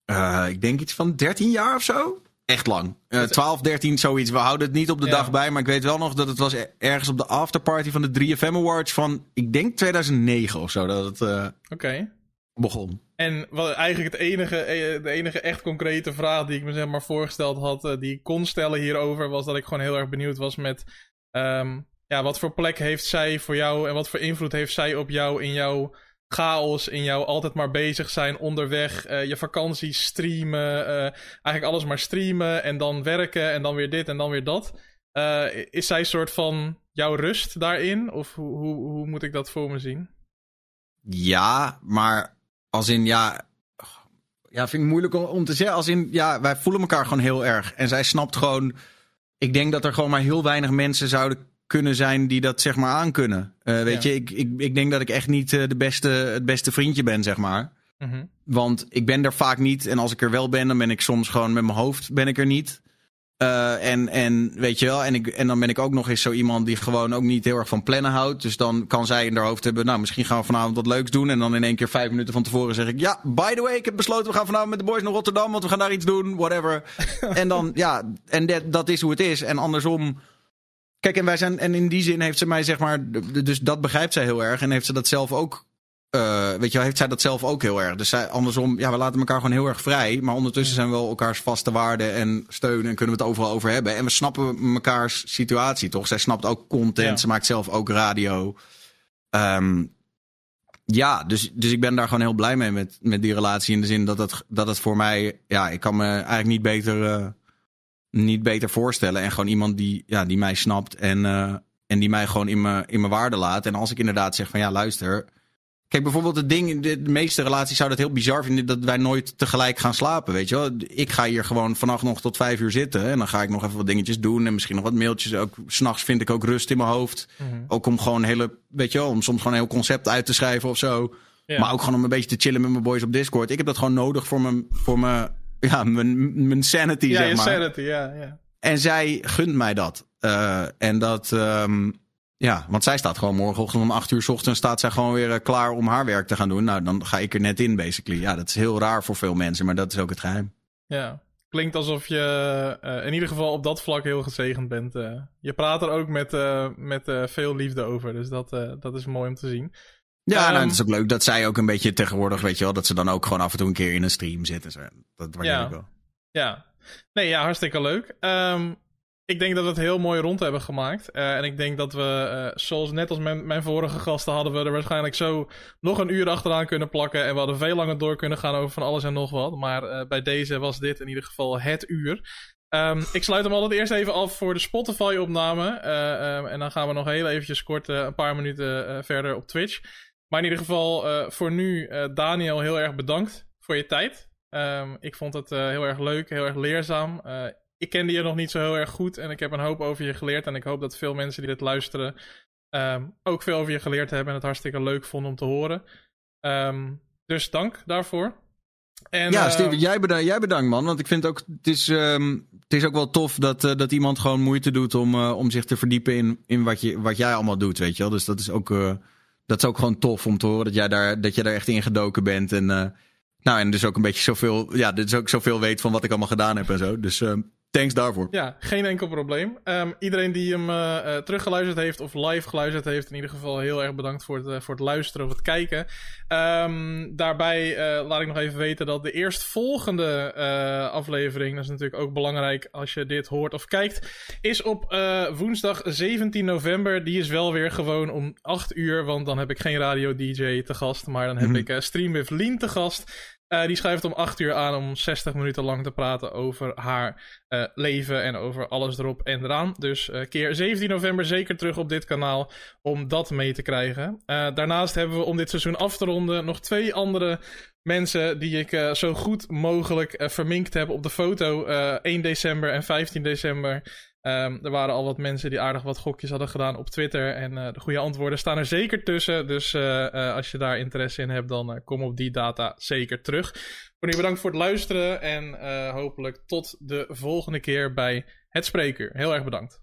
Eh, ik denk iets van 13 jaar of zo. Echt lang. Eh 12, 13, zoiets. We houden het niet op de Ja. dag bij. Maar ik weet wel nog dat het was er- ergens op de afterparty van de 3FM Awards van, ik denk 2009 of zo, dat het Oké. begon. En wat eigenlijk het enige, eh, de enige echt concrete vraag die ik me zeg maar voorgesteld had, eh, die ik kon stellen hierover, was dat ik gewoon heel erg benieuwd was met, ehm, ja, wat voor plek heeft zij voor jou en wat voor invloed heeft zij op jou in jouw chaos, in jouw altijd maar bezig zijn onderweg, eh, je vakantie streamen, eh, eigenlijk alles maar streamen en dan werken en dan weer dit en dan weer dat. Eh, is zij een soort van jouw rust daarin? Of hoe, hoe, hoe moet ik dat voor me zien? Ja, maar als in, ja... Ja, vind ik moeilijk om, om te zeggen. Als in, ja, wij voelen elkaar gewoon heel erg. En zij snapt gewoon... Ik denk dat er gewoon maar heel weinig mensen zouden kunnen zijn die dat zeg maar aankunnen. Eh weet Ja. je, ik, ik, ik denk dat ik echt niet eh, de beste, het beste vriendje ben, zeg maar. Mhm. Want ik ben er vaak niet. En als ik er wel ben, dan ben ik soms gewoon met mijn hoofd ben ik er niet. Uh, en, en weet je wel, en, ik, en dan ben ik ook nog eens zo iemand die gewoon ook niet heel erg van plannen houdt. Dus dan kan zij in haar hoofd hebben, nou misschien gaan we vanavond wat leuks doen. En dan in één keer vijf minuten van tevoren zeg ik, ja, by the way, ik heb besloten we gaan vanavond met de boys naar Rotterdam, want we gaan daar iets doen, whatever. en dan, ja, en dat, dat is hoe het is. En andersom, kijk, en wij zijn, en in die zin heeft ze mij zeg maar, dus dat begrijpt zij heel erg. En heeft ze dat zelf ook uh, weet je wel, heeft zij dat zelf ook heel erg. Dus zij, andersom, ja, we laten elkaar gewoon heel erg vrij. Maar ondertussen zijn we wel elkaars vaste waarden en steun en kunnen we het overal over hebben. En we snappen mekaars situatie, toch? Zij snapt ook content, ja. ze maakt zelf ook radio. Um, ja, dus, dus ik ben daar gewoon heel blij mee met, met die relatie. In de zin dat het, dat het voor mij, ja, ik kan me eigenlijk niet beter, uh, niet beter voorstellen. En gewoon iemand die, ja, die mij snapt en, uh, en die mij gewoon in mijn in mijn waarde laat. En als ik inderdaad zeg van ja, luister Kijk, bijvoorbeeld het ding, de, de meeste relaties zouden het heel bizar vinden dat wij nooit tegelijk gaan slapen, weet je wel. Ik ga hier gewoon vannacht nog tot vijf uur zitten en dan ga ik nog even wat dingetjes doen en misschien nog wat mailtjes. Ook s'nachts vind ik ook rust in mijn hoofd. Mm-hmm. Ook om gewoon hele, weet je wel, om soms gewoon een heel concept uit te schrijven of zo. Maar ook gewoon om een beetje te chillen met mijn boys op Discord. Ik heb dat gewoon nodig voor mijn, voor mijn, ja, mijn, mijn sanity, ja, zeg maar. sanity, ja, ja. En zij gunt mij dat. Uh, en dat, um, ja, want zij staat gewoon morgenochtend om 8 uur s ochtends staat zij gewoon weer uh, klaar om haar werk te gaan doen. Nou, dan ga ik er net in, basically. Ja, dat is heel raar voor veel mensen, maar dat is ook het geheim. Ja, klinkt alsof je uh, in ieder geval op dat vlak heel gezegend bent. Uh, je praat er ook met, met veel liefde over, dus dat, dat is mooi om te zien. Ja, um, nou, het is ook leuk dat zij ook een beetje tegenwoordig, weet je wel, dat ze dan ook gewoon af en toe een keer in een stream zitten. Zo. Dat waardeer ja. ik wel. Ja, nee, ja, hartstikke leuk. Um, ik denk dat we het heel mooi rond hebben gemaakt. Uh, en ik denk dat we, uh, zoals net als mijn, mijn, vorige gasten, hadden we er waarschijnlijk zo nog een uur achteraan kunnen plakken. En we hadden veel langer door kunnen gaan over van alles en nog wat. Maar uh, bij deze was dit in ieder geval het uur. Um, ik sluit hem altijd eerst even af voor de Spotify-opname. Um, en dan gaan we nog heel eventjes kort een paar minuten verder op Twitch. Maar in ieder geval voor nu, Daniel, heel erg bedankt voor je tijd. Um, ik vond het heel erg leuk, heel erg leerzaam ik kende je nog niet zo heel erg goed en ik heb een hoop over je geleerd. En ik hoop dat veel mensen die dit luisteren um, ook veel over je geleerd hebben en het hartstikke leuk vonden om te horen. Um, dus dank daarvoor. En, ja, Steven, jij, bedankt, jij bedankt man. Want ik vind ook, het is, het is ook wel tof dat, dat iemand gewoon moeite doet om, om zich te verdiepen in, in wat, je, wat jij allemaal doet, weet je wel. Dus dat is ook, dat is ook gewoon tof om te horen dat jij daar, dat je daar echt in gedoken bent. En, nou, en dus ook een beetje zoveel, ja, dus ook zoveel weet van wat ik allemaal gedaan heb en zo. Dus Thanks daarvoor. Ja, geen enkel probleem. Um, iedereen die hem uh, uh, teruggeluisterd heeft of live geluisterd heeft, in ieder geval heel erg bedankt voor het, uh, voor het luisteren of het kijken. Um, daarbij laat ik nog even weten dat de eerstvolgende aflevering, dat is natuurlijk ook belangrijk als je dit hoort of kijkt, is op woensdag 17 november. Die is wel weer gewoon om 8 uur, want dan heb ik geen radio-dj te gast, maar dan heb mm -hmm. ik Stream with Lean te gast. Uh, die schrijft om 8 uur aan om 60 minuten lang te praten over haar uh, leven en over alles erop en eraan. Dus uh, keer 17 november zeker terug op dit kanaal om dat mee te krijgen. daarnaast hebben we om dit seizoen af te ronden nog twee andere mensen die ik zo goed mogelijk verminkt heb op de foto. 1 december en 15 december. Um, er waren al wat mensen die aardig wat gokjes hadden gedaan op Twitter. En uh, de goede antwoorden staan er zeker tussen. Dus uh, uh, als je daar interesse in hebt, dan kom op die data zeker terug. Voor nu bedankt voor het luisteren. En hopelijk tot de volgende keer bij Het Spreekuur. Heel erg bedankt.